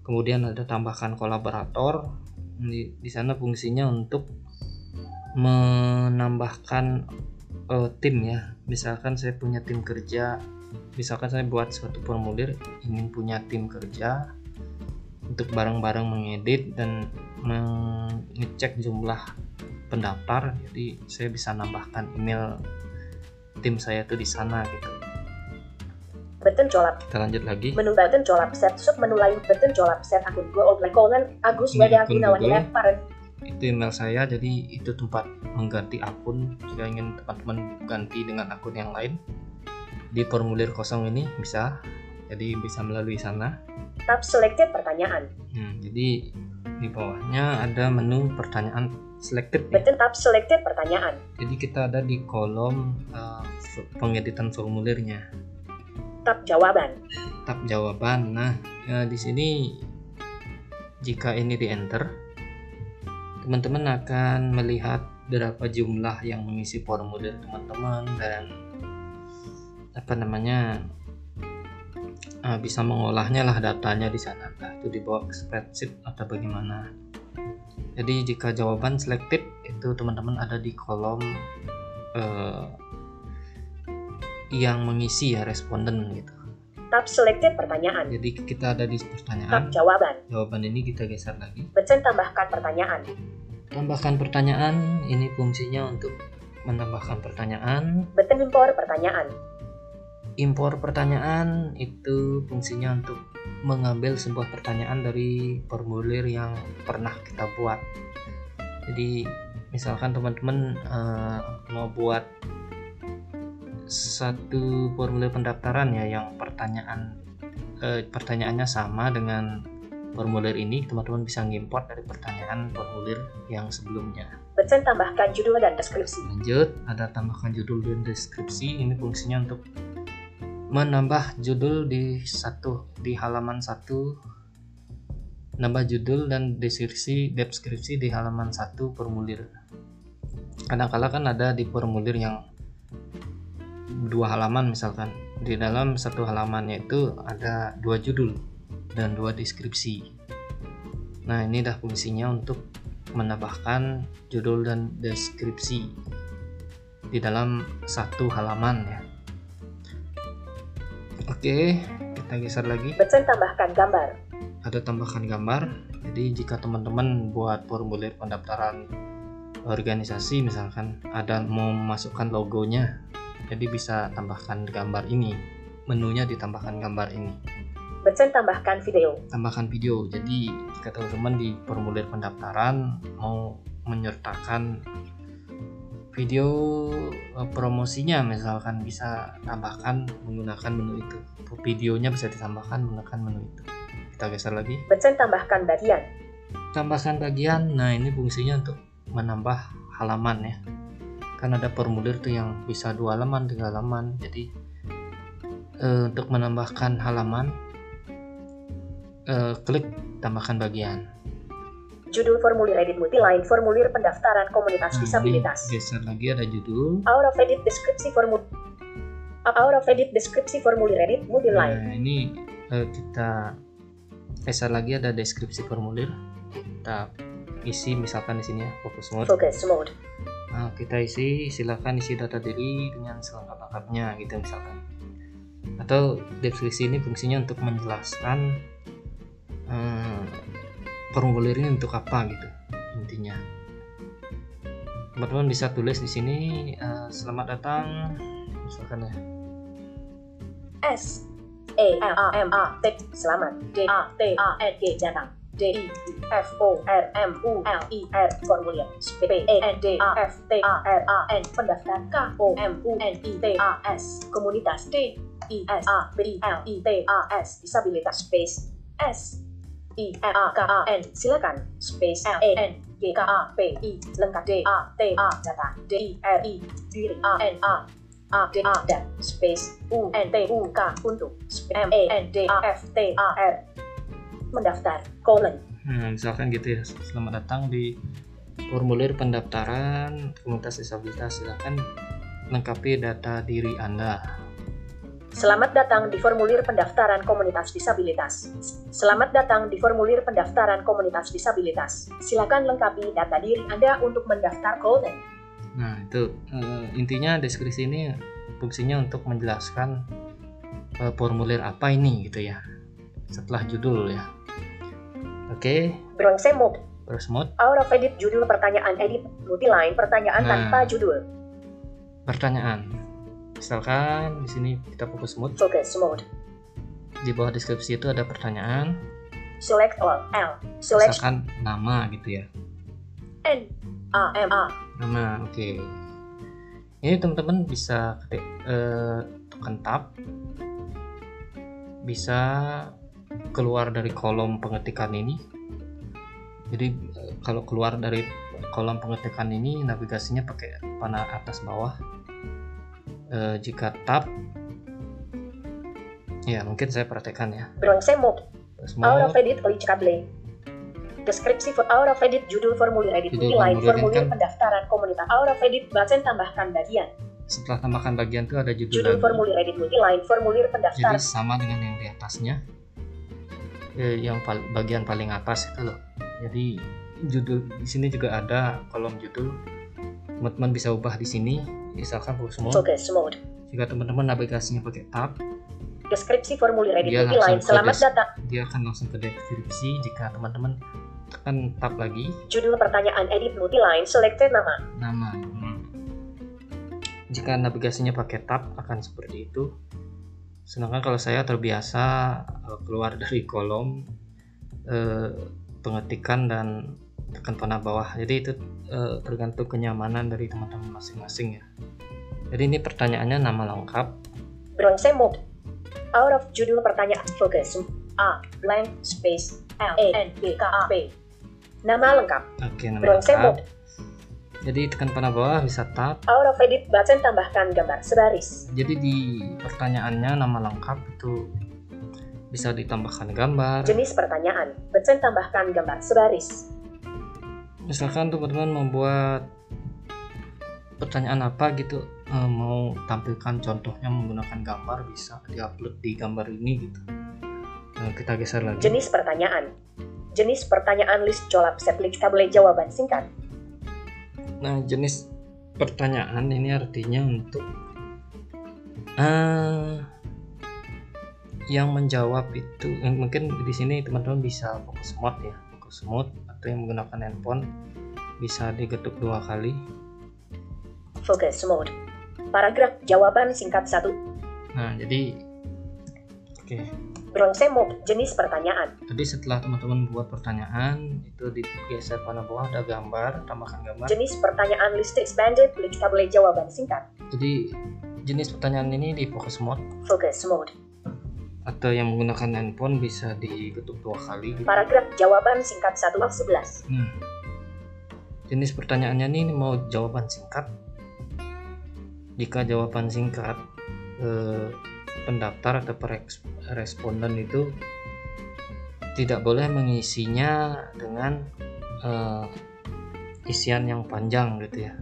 Kemudian ada tambahkan kolaborator. Di, di sana fungsinya untuk menambahkan eh, tim ya. Misalkan saya punya tim kerja misalkan saya buat suatu formulir ingin punya tim kerja untuk bareng-bareng mengedit dan mengecek jumlah pendaftar. Jadi saya bisa nambahkan email tim saya tuh di sana gitu. Button colap. kita lanjut lagi. Menu button colap set. Sub menu lain button colap set. Akun go offline colon Agus Wada akun Gunawan parent itu email saya. Jadi itu tempat mengganti akun. Jika ingin teman-teman ganti dengan akun yang lain. Di formulir kosong ini bisa. Jadi bisa melalui sana tab selected pertanyaan. Hmm, jadi di bawahnya ada menu pertanyaan selected. Button tab selected pertanyaan. Jadi kita ada di kolom uh, pengeditan formulirnya, Tab jawaban. tab jawaban. Nah, ya, di sini jika ini di enter, teman-teman akan melihat berapa jumlah yang mengisi formulir teman-teman dan apa namanya uh, bisa mengolahnya lah datanya di sana entah itu dibawa ke spreadsheet atau bagaimana jadi jika jawaban selected itu teman-teman ada di kolom uh, yang mengisi ya responden gitu Tab selected pertanyaan. jadi kita ada di Tab pertanyaan jawaban. jawaban ini kita geser lagi Button tambahkan pertanyaan. tambahkan pertanyaan ini fungsinya untuk menambahkan pertanyaan Button impor pertanyaan. Impor pertanyaan itu fungsinya untuk mengambil sebuah pertanyaan dari formulir yang pernah kita buat. Jadi misalkan teman-teman eh, mau buat satu formulir pendaftaran ya yang pertanyaan eh, pertanyaannya sama dengan formulir ini, teman-teman bisa ngimport dari pertanyaan formulir yang sebelumnya. Button tambahkan judul dan deskripsi. Lanjut, ada tambahkan judul dan deskripsi. Ini fungsinya untuk menambah judul di satu di halaman satu nambah judul dan deskripsi deskripsi di halaman satu formulir. Kadang-kala kan ada di formulir yang dua halaman misalkan. Di dalam satu halamannya itu ada dua judul dan dua deskripsi. Nah ini dah fungsinya untuk menambahkan judul dan deskripsi di dalam satu halaman ya Oke, kita geser lagi. Button tambahkan gambar. Ada tambahkan gambar. Jadi jika teman-teman buat formulir pendaftaran organisasi misalkan ada mau memasukkan logonya, jadi bisa tambahkan gambar ini. Menunya ditambahkan gambar ini. Button tambahkan video. Tambahkan video. Jadi jika teman-teman di formulir pendaftaran mau menyertakan video eh, promosinya misalkan bisa tambahkan menggunakan menu itu. Videonya bisa ditambahkan menggunakan menu itu. Kita geser lagi. Button tambahkan bagian. tambahkan bagian. Nah ini fungsinya untuk menambah halaman ya. Kan ada formulir tuh yang bisa dua halaman tiga halaman. Jadi eh, untuk menambahkan halaman eh, klik tambahkan bagian Judul formulir edit multiline, formulir pendaftaran komunitas Nah, disabilitas. geser lagi ada judul Out of edit deskripsi formulir. Out of edit deskripsi formulir edit multiline. nah ini eh, kita geser lagi ada deskripsi formulir kita isi misalkan di sini ya fokus mode Focus mode. Nah, kita isi silakan isi data diri dengan selengkap-lengkapnya gitu misalkan. Atau deskripsi ini fungsinya untuk menjelaskan eh, formulir ini untuk apa gitu intinya. Teman-teman bisa tulis di sini eh, selamat datang misalkan ya. S A L A M A T selamat. D A T A N G datang D I F O R M U L I R formulir. P E N D A F T A R A N pendaftar K O M U N I T A S. Komunitas D I S A B I L I T A S disabilitas. Space S I N A K A N. Silakan. Space L A N G K A P I. Lengkap. D A T A data D I R I. Diri. A N A. A D A dan. Space U N T U K. Untuk. M A N D A F T A R. Mendaftar. Colon Nah, misalkan gitu ya. Selamat datang di formulir pendaftaran komunitas disabilitas. Silakan lengkapi data diri Anda. Selamat datang di formulir pendaftaran komunitas disabilitas. Selamat datang di formulir pendaftaran komunitas disabilitas. Silakan lengkapi data diri Anda untuk mendaftar colon. Nah, itu eh, intinya deskripsi ini fungsinya untuk menjelaskan eh, formulir apa ini gitu ya. Setelah judul ya. Oke, Bronze mode terus mode out of edit judul pertanyaan edit multiline pertanyaan Nah. tanpa judul pertanyaan. Misalkan di sini kita fokus mode, focus mode. Di bawah deskripsi itu ada pertanyaan, select all. L. Select misalkan nama gitu ya. N. A. M. A. Nama, oke. Ini teman-teman bisa ketik eh, tekan tab, bisa keluar dari kolom pengetikan ini. Jadi eh, kalau keluar dari kolom pengetikan ini navigasinya pakai panah atas bawah. Eh, jika tab, ya mungkin saya praktekkan ya. bronze mode mode, edit klikable deskripsi for of edit judul formulir edit Judul multiline formulir kan- pendaftaran komunitas of edit button tambahkan bagian setelah tambahkan bagian itu ada judul, judul lagi. formulir edit multiline formulir Jadi pendaftaran sama dengan yang di atasnya. Eh, yang pal- bagian paling atas itu loh. Jadi judul di sini juga ada kolom judul. Teman-teman bisa ubah di sini. Misalkan fokus mode. focus mode Jika teman-teman navigasinya pakai tab, deskripsi formulir edit Dia ke selamat datang dia akan langsung ke deskripsi. Jika teman-teman tekan tab lagi, judul pertanyaan edit multiline selected nama nama. Hmm. Jika navigasinya pakai tab akan seperti itu. Sedangkan kalau saya terbiasa eh, keluar dari kolom eh, pengetikan dan tekan panah bawah. Jadi itu eh, tergantung kenyamanan dari teman-teman masing-masing ya. Jadi ini pertanyaannya nama lengkap. bronze mode out of judul pertanyaan focus A blank space L A N G K A P nama lengkap Oke, nama bronze lengkap. mode Jadi tekan panah bawah bisa tab. out of edit button tambahkan gambar sebaris Jadi di pertanyaannya nama lengkap itu bisa ditambahkan gambar. jenis pertanyaan button tambahkan gambar sebaris misalkan teman-teman membuat pertanyaan apa gitu eh, mau tampilkan contohnya menggunakan gambar bisa diupload di gambar ini gitu. Nah, kita geser lagi. Jenis pertanyaan. Jenis pertanyaan list jawab applicable jawaban singkat. Nah jenis pertanyaan ini artinya untuk eh yang menjawab itu eh, mungkin di sini teman-teman bisa fokus mode ya fokus mode atau yang menggunakan handphone bisa digetuk dua kali. Focus mode. Paragraf jawaban singkat satu. Nah jadi oke. Bronze mode jenis pertanyaan. Tadi setelah teman-teman buat pertanyaan itu digeser panah bawah ada gambar, tambahkan gambar. jenis pertanyaan list expanded applicable jawaban singkat. Jadi jenis pertanyaan ini di focus mode. Focus mode atau yang menggunakan handphone bisa diketuk dua kali. gitu. paragraf jawaban singkat 1 of 11 Nah, jenis pertanyaannya ini mau jawaban singkat. Jika jawaban singkat eh, pendaftar atau responden itu tidak boleh mengisinya dengan uh, isian yang panjang gitu ya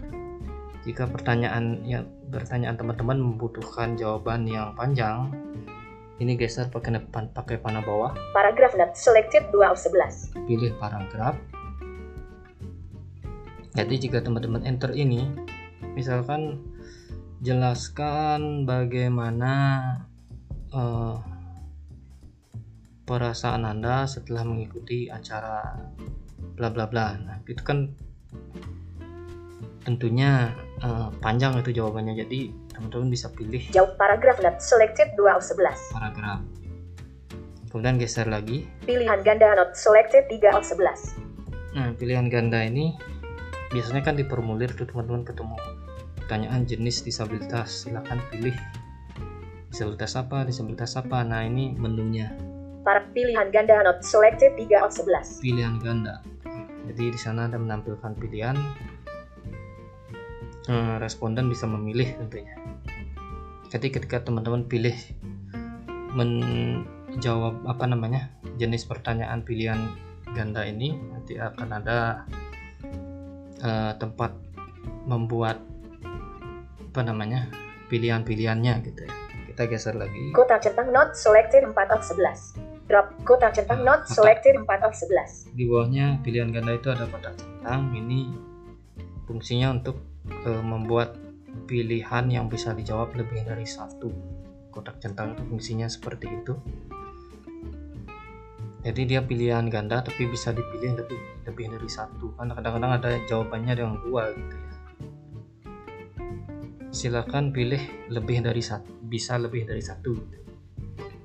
jika pertanyaan yang pertanyaan teman-teman membutuhkan jawaban yang panjang ini geser pakai pakai panah bawah paragraf not selected 2 of 11 pilih paragraf jadi jika teman-teman enter ini misalkan jelaskan bagaimana uh, perasaan Anda setelah mengikuti acara bla bla bla. Nah, itu kan tentunya uh, panjang itu jawabannya. Jadi teman-teman bisa pilih jawab paragraf not selected 2 of 11. Paragraf. Kemudian geser lagi. Pilihan ganda not selected 3 of 11. Nah, pilihan ganda ini biasanya kan di formulir tuh teman-teman ketemu pertanyaan jenis disabilitas. Silahkan pilih disabilitas apa, disabilitas apa. Nah, ini menunya para pilihan ganda not selected 3 of 11. Pilihan ganda. Jadi di sana ada menampilkan pilihan. Hmm, responden bisa memilih tentunya. Jadi ketika teman-teman pilih menjawab apa namanya jenis pertanyaan pilihan ganda ini nanti akan ada uh, tempat membuat apa namanya pilihan-pilihannya gitu ya kita geser lagi kotak centang not selected 4 of 11 drop kotak centang not selected 4 of 11. Di bawahnya pilihan ganda itu ada kotak centang. Ini fungsinya untuk e, membuat pilihan yang bisa dijawab lebih dari satu. Kotak centang itu fungsinya seperti itu. Jadi dia pilihan ganda tapi bisa dipilih lebih lebih dari satu. Karena kadang-kadang ada jawabannya yang dua gitu ya. Silakan pilih lebih dari satu, bisa lebih dari satu. Gitu.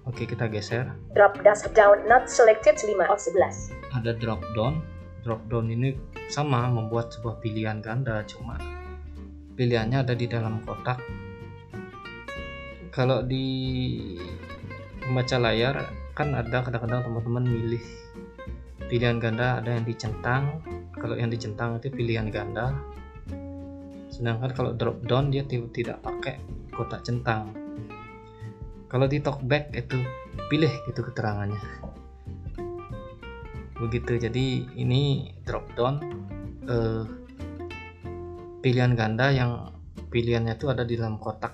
Oke, kita geser. Drop down not selected 5 of 11. Ada drop down. Drop down ini sama membuat sebuah pilihan ganda, cuma pilihannya ada di dalam kotak. Kalau di membaca layar kan ada kadang-kadang teman-teman milih pilihan ganda ada yang dicentang. Kalau yang dicentang itu pilihan ganda. Sedangkan kalau drop down dia tidak pakai kotak centang kalau di talkback itu pilih gitu keterangannya begitu jadi ini drop down eh, pilihan ganda yang pilihannya itu ada di dalam kotak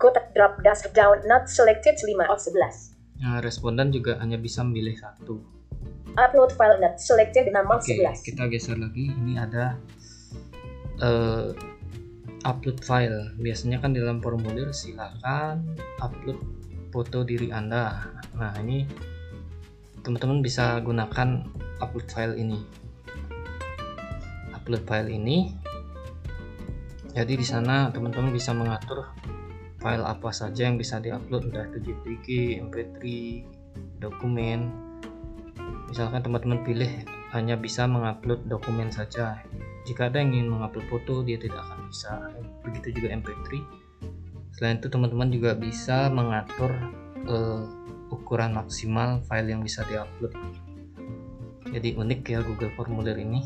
kotak drop down not selected 5 of 11 nah, responden juga hanya bisa memilih satu upload file not selected 6 of Oke, 11 kita geser lagi ini ada uh, upload file biasanya kan di dalam formulir silakan upload foto diri Anda. Nah, ini teman-teman bisa gunakan upload file ini. Upload file ini. Jadi di sana teman-teman bisa mengatur file apa saja yang bisa diupload udah itu JPG, MP3, dokumen. Misalkan teman-teman pilih hanya bisa mengupload dokumen saja. Jika ada yang ingin mengupload foto, dia tidak akan bisa. Begitu juga MP3 Selain itu teman-teman juga bisa mengatur uh, ukuran maksimal file yang bisa diupload. Jadi unik ya Google Formulir ini.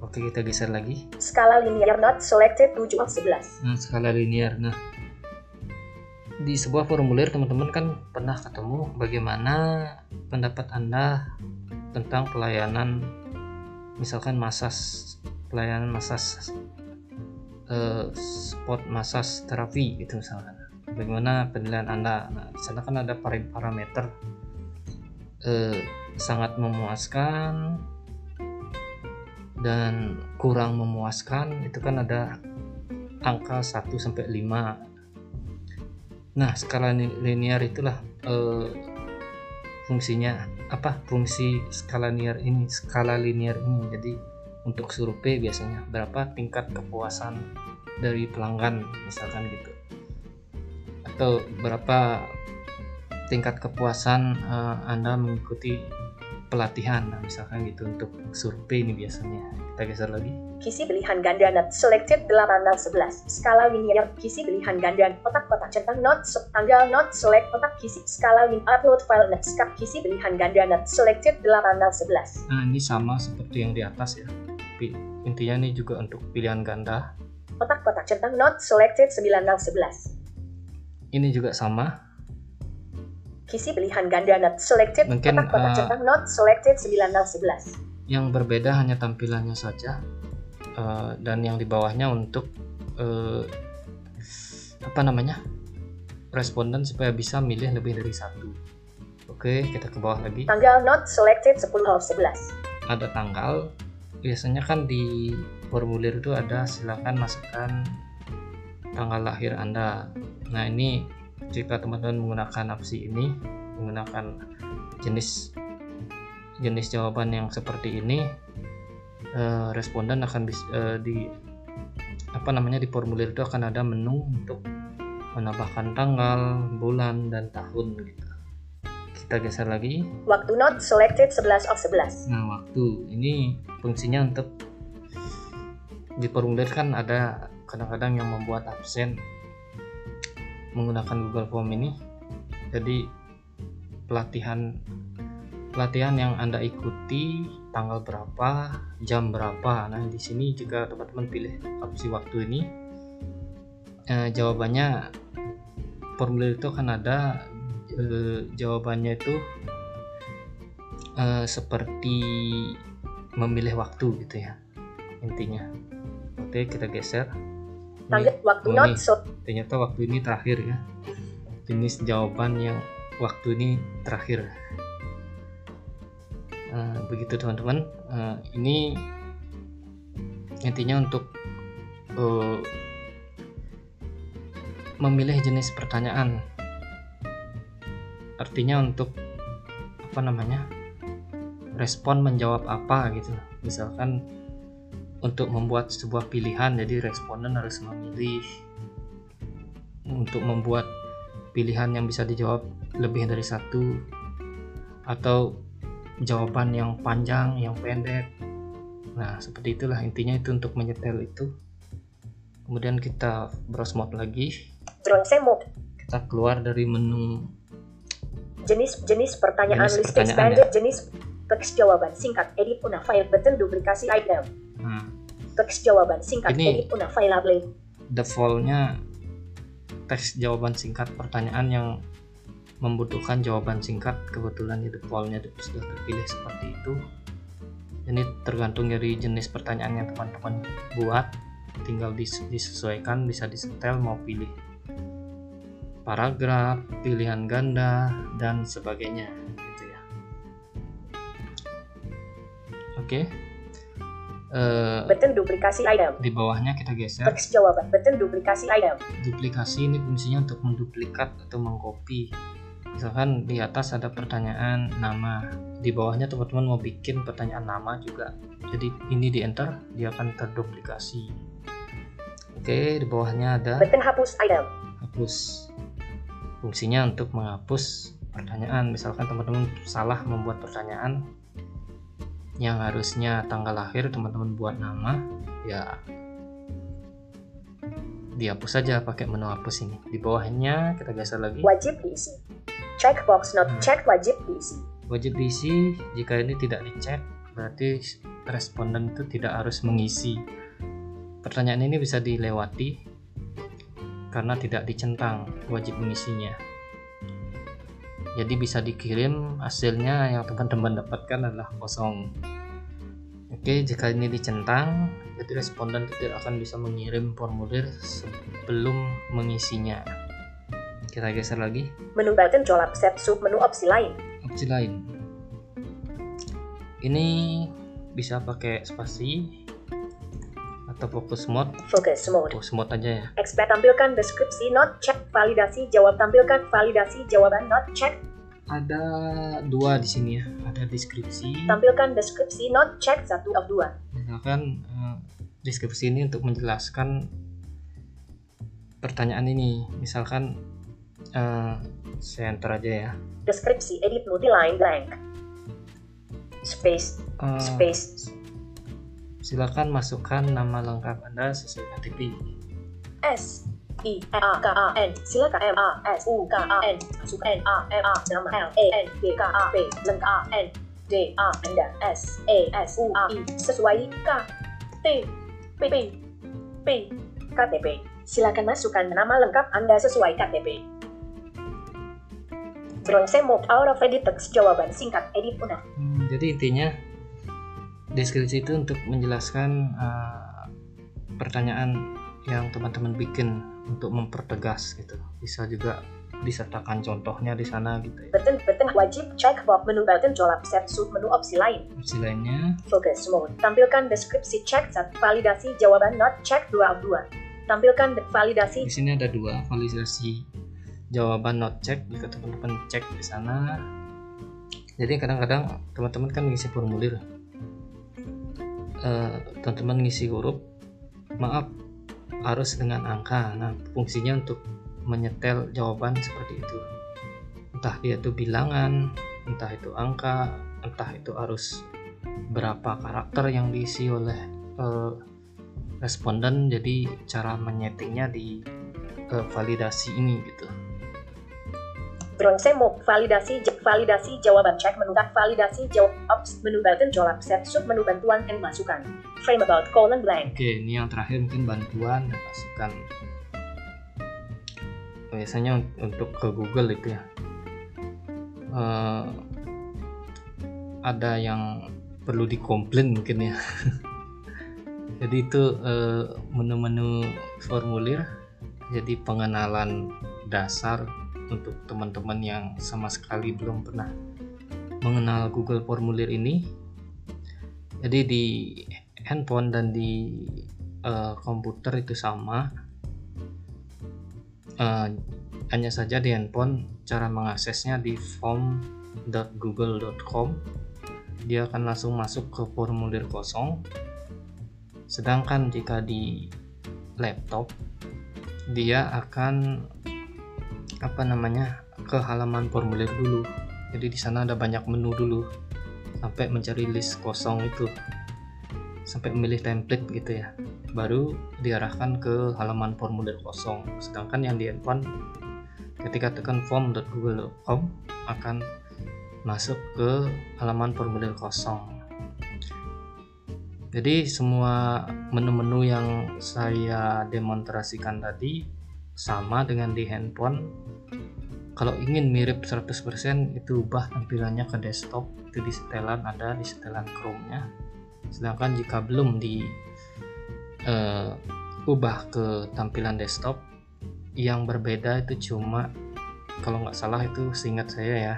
Oke kita geser lagi. Skala linear not selected 7 of 11. Nah, skala linear. Nah, di sebuah formulir teman-teman kan pernah ketemu bagaimana pendapat Anda tentang pelayanan misalkan masas pelayanan masas uh, spot massage terapi gitu misalkan bagaimana penilaian anda nah di sana kan ada parameter uh, sangat memuaskan dan kurang memuaskan itu kan ada angka 1 sampai 5 nah skala linear itulah uh, fungsinya apa? Fungsi skala linear ini skala linear ini. Jadi untuk survei biasanya berapa tingkat kepuasan dari pelanggan misalkan gitu. Atau berapa tingkat kepuasan uh, Anda mengikuti pelatihan nah, misalkan gitu untuk survei ini biasanya. Kita geser lagi. Kisi pilihan ganda not selected 8 11 skala linear kisi pilihan ganda kotak-kotak centang not tanggal not select kotak kisi skala linear upload file not kisi pilihan ganda not selected 8 11 nah ini sama seperti yang di atas ya. Intinya ini juga untuk pilihan ganda. Kotak-kotak centang not selected 9 11 ini juga sama Kisi pilihan ganda not selected. Mungkin, kotak-kotak eh, centang not selected 9011. yang berbeda hanya tampilannya saja eh, dan yang di bawahnya untuk eh, apa namanya responden supaya bisa milih lebih dari satu oke kita ke bawah lagi Tanggal not selected 10 of 11. ada tanggal biasanya kan di formulir itu ada silakan masukkan tanggal lahir anda nah ini jika teman-teman menggunakan opsi ini menggunakan jenis jenis jawaban yang seperti ini eh, responden akan bis- eh, di apa namanya di formulir itu akan ada menu untuk menambahkan tanggal bulan dan tahun gitu. Kita geser lagi. Waktu not selected 11 of 11. Nah, waktu. Ini fungsinya untuk di formulir kan ada kadang-kadang yang membuat absen menggunakan Google Form ini. Jadi pelatihan pelatihan yang Anda ikuti tanggal berapa, jam berapa. Nah, di sini jika teman-teman pilih opsi waktu ini eh, jawabannya formulir itu akan ada eh, jawabannya itu eh, seperti memilih waktu gitu ya intinya oke kita geser Ini- Tanggal waktu oh, not so ternyata waktu ini terakhir ya. Jenis jawaban yang waktu ini terakhir. Eh, begitu teman-teman. Eh, ini intinya untuk eh, memilih jenis pertanyaan. Artinya untuk apa namanya respon menjawab apa gitu. Misalkan untuk membuat sebuah pilihan jadi responden harus memilih. Untuk membuat pilihan yang bisa dijawab lebih dari satu atau jawaban yang panjang yang pendek. Nah seperti itulah intinya itu untuk menyetel itu. Kemudian kita browse mode lagi. Kita keluar dari menu Jenis jenis pertanyaan Jenis list pertanyaan, expanded jenis teks jawaban. Singkat edit una file button duplikasi item. nah, Teks jawaban singkat. Ini- edit una defaultnya teks jawaban singkat pertanyaan yang membutuhkan jawaban singkat. Kebetulan di defaultnya sudah terpilih seperti itu. Ini tergantung dari jenis pertanyaan yang teman-teman. Buat tinggal dis- disesuaikan bisa disetel mau pilih paragraf pilihan ganda dan sebagainya gitu ya. Oke Eh, Button duplikasi item. di bawahnya kita geser. Teks jawaban. Button duplikasi item. duplikasi ini fungsinya untuk menduplikat atau mengcopy. Misalkan di atas ada pertanyaan nama. Di bawahnya teman-teman mau bikin pertanyaan nama juga. Jadi ini di enter dia akan terduplikasi. Oke di bawahnya ada Button hapus item. hapus. Fungsinya untuk menghapus pertanyaan. Misalkan teman-teman salah membuat pertanyaan yang harusnya tanggal lahir teman-teman buat nama ya dihapus saja pakai menu hapus ini di bawahnya kita geser lagi Wajib diisi. Checkbox not Hmm. checked wajib diisi. wajib diisi jika ini tidak dicek berarti responden itu tidak harus mengisi pertanyaan ini bisa dilewati karena tidak dicentang wajib mengisinya jadi bisa dikirim hasilnya yang teman-teman dapatkan adalah kosong. Oke jika ini dicentang jadi responden tidak akan bisa mengirim formulir sebelum mengisinya. Kita geser lagi. Menu button jolap set sub menu opsi lain. opsi lain. Ini bisa pakai spasi atau fokus mode? Focus mode. fokus mode aja ya. Expert tampilkan deskripsi not check validasi jawab tampilkan validasi jawaban not check. Ada dua di sini ya. Ada deskripsi. Tampilkan deskripsi not check satu of dua. Misalkan eh, deskripsi ini untuk menjelaskan pertanyaan ini. Misalkan eh, saya enter aja ya. Deskripsi edit multiline blank. Space Eh, space silakan masukkan nama lengkap anda sesuai KTP S I A K A N. Silakan M A S U K A N. Masuk N A M A nama L A N B K A P. Lengkap A N D A Anda. S A S U A I. Sesuai K T P P P KTP silakan masukkan nama lengkap Anda sesuai KTP Bronze mode out of edit text. Jawaban singkat. Edit punah. Hmm, jadi intinya deskripsi itu untuk menjelaskan uh, pertanyaan yang teman-teman bikin untuk mempertegas gitu. Bisa juga disertakan contohnya di sana gitu ya. Button button wajib cek box menu button jolap set sub menu opsi lain. Opsi lainnya Focus mode. Tampilkan deskripsi cek set validasi jawaban not cek 2 of 2. Tampilkan validasi di sini ada dua validasi jawaban not check jika teman-teman cek di sana. Jadi kadang-kadang teman-teman kan ngisi formulir, Eh, teman-teman ngisi huruf, maaf harus dengan angka. Nah fungsinya untuk menyetel jawaban seperti itu. Entah itu bilangan, entah itu angka, entah itu harus berapa karakter yang diisi oleh eh, responden. Jadi cara menyetingnya di eh, validasi ini gitu. Bronze mode validasi validasi jawaban cek menu validasi jawab menu button jolap set sub menu bantuan dan masukan. Frame about colon blank. Oke, ini yang terakhir mungkin bantuan dan masukan. Biasanya un- untuk ke Google itu ya. Eh, ada yang perlu dikomplain mungkin ya. Jadi itu eh, menu-menu formulir. Jadi pengenalan dasar untuk teman-teman yang sama sekali belum pernah mengenal Google Formulir ini. Jadi di handphone dan di eh, komputer itu sama. Eh, hanya saja di handphone cara mengaksesnya di form.google.com. Dia akan langsung masuk ke formulir kosong. Sedangkan jika di laptop dia akan apa namanya ke halaman formulir dulu. Jadi di sana ada banyak menu dulu. Sampai mencari list kosong itu. Sampai memilih template gitu ya. Baru diarahkan ke halaman formulir kosong. Sedangkan yang di handphone ketika tekan form.google.com akan masuk ke halaman formulir kosong. Jadi semua menu-menu yang saya demonstrasikan tadi sama dengan di handphone. Kalau ingin mirip 100% itu ubah tampilannya ke desktop. Itu di setelan ada di setelan Chrome-nya. Sedangkan jika belum di eh, ubah ke tampilan desktop yang berbeda itu cuma kalau nggak salah itu seingat saya ya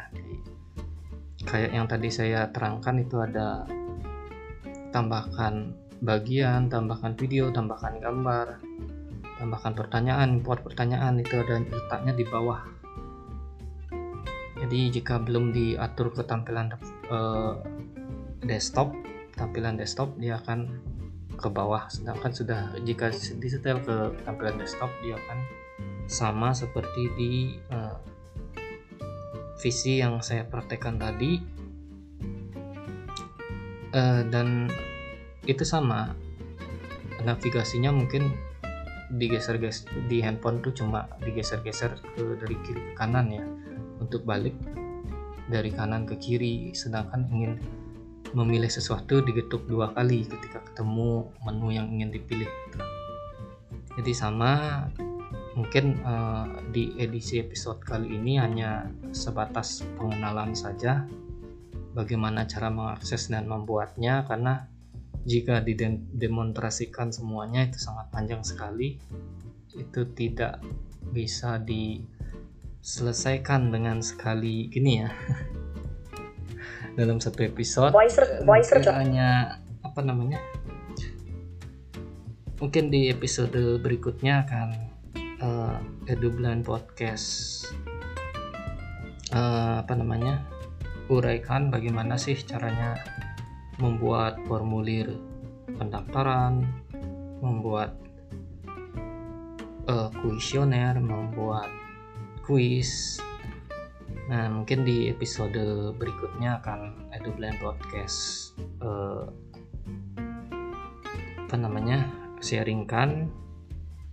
kayak yang tadi saya terangkan itu ada tambahkan bagian tambahkan video tambahkan gambar tambahkan pertanyaan import pertanyaan itu ada letaknya di bawah. Jadi jika belum diatur ke tampilan eh, desktop tampilan desktop dia akan ke bawah. Sedangkan sudah jika disetel ke tampilan desktop dia akan sama seperti di eh, visi yang saya praktekkan tadi. Eh, dan itu sama. Navigasinya mungkin digeser geser di handphone tuh cuma digeser-geser ke dari kiri ke kanan ya untuk balik dari kanan ke kiri. Sedangkan ingin memilih sesuatu digetuk dua kali ketika ketemu menu yang ingin dipilih. Jadi sama mungkin eh, di edisi episode kali ini hanya sebatas pengenalan saja bagaimana cara mengakses dan membuatnya karena jika didemonstrasikan semuanya itu sangat panjang sekali. Itu tidak bisa diselesaikan dengan sekali gini ya. Dalam satu episode Voice re- voice hanya apa namanya mungkin di episode berikutnya akan eh, Edublan Podcast eh, apa namanya uraikan bagaimana sih caranya membuat formulir pendaftaran membuat eh, kuesioner membuat kuis. Nah mungkin di episode berikutnya akan Edublan Podcast eh, apa namanya sharingkan.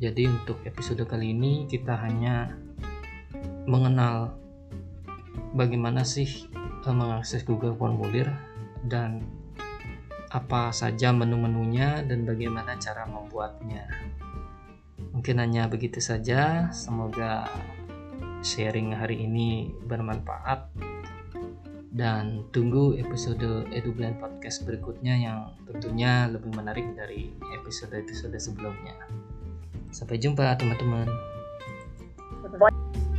Jadi untuk episode kali ini kita hanya mengenal bagaimana sih eh, mengakses Google Formulir dan apa saja menu-menunya dan bagaimana cara membuatnya. Mungkin hanya begitu saja. Semoga sharing hari ini bermanfaat dan tunggu episode EduBlend Podcast berikutnya yang tentunya lebih menarik dari episode-episode sebelumnya. Sampai jumpa teman-teman. Voice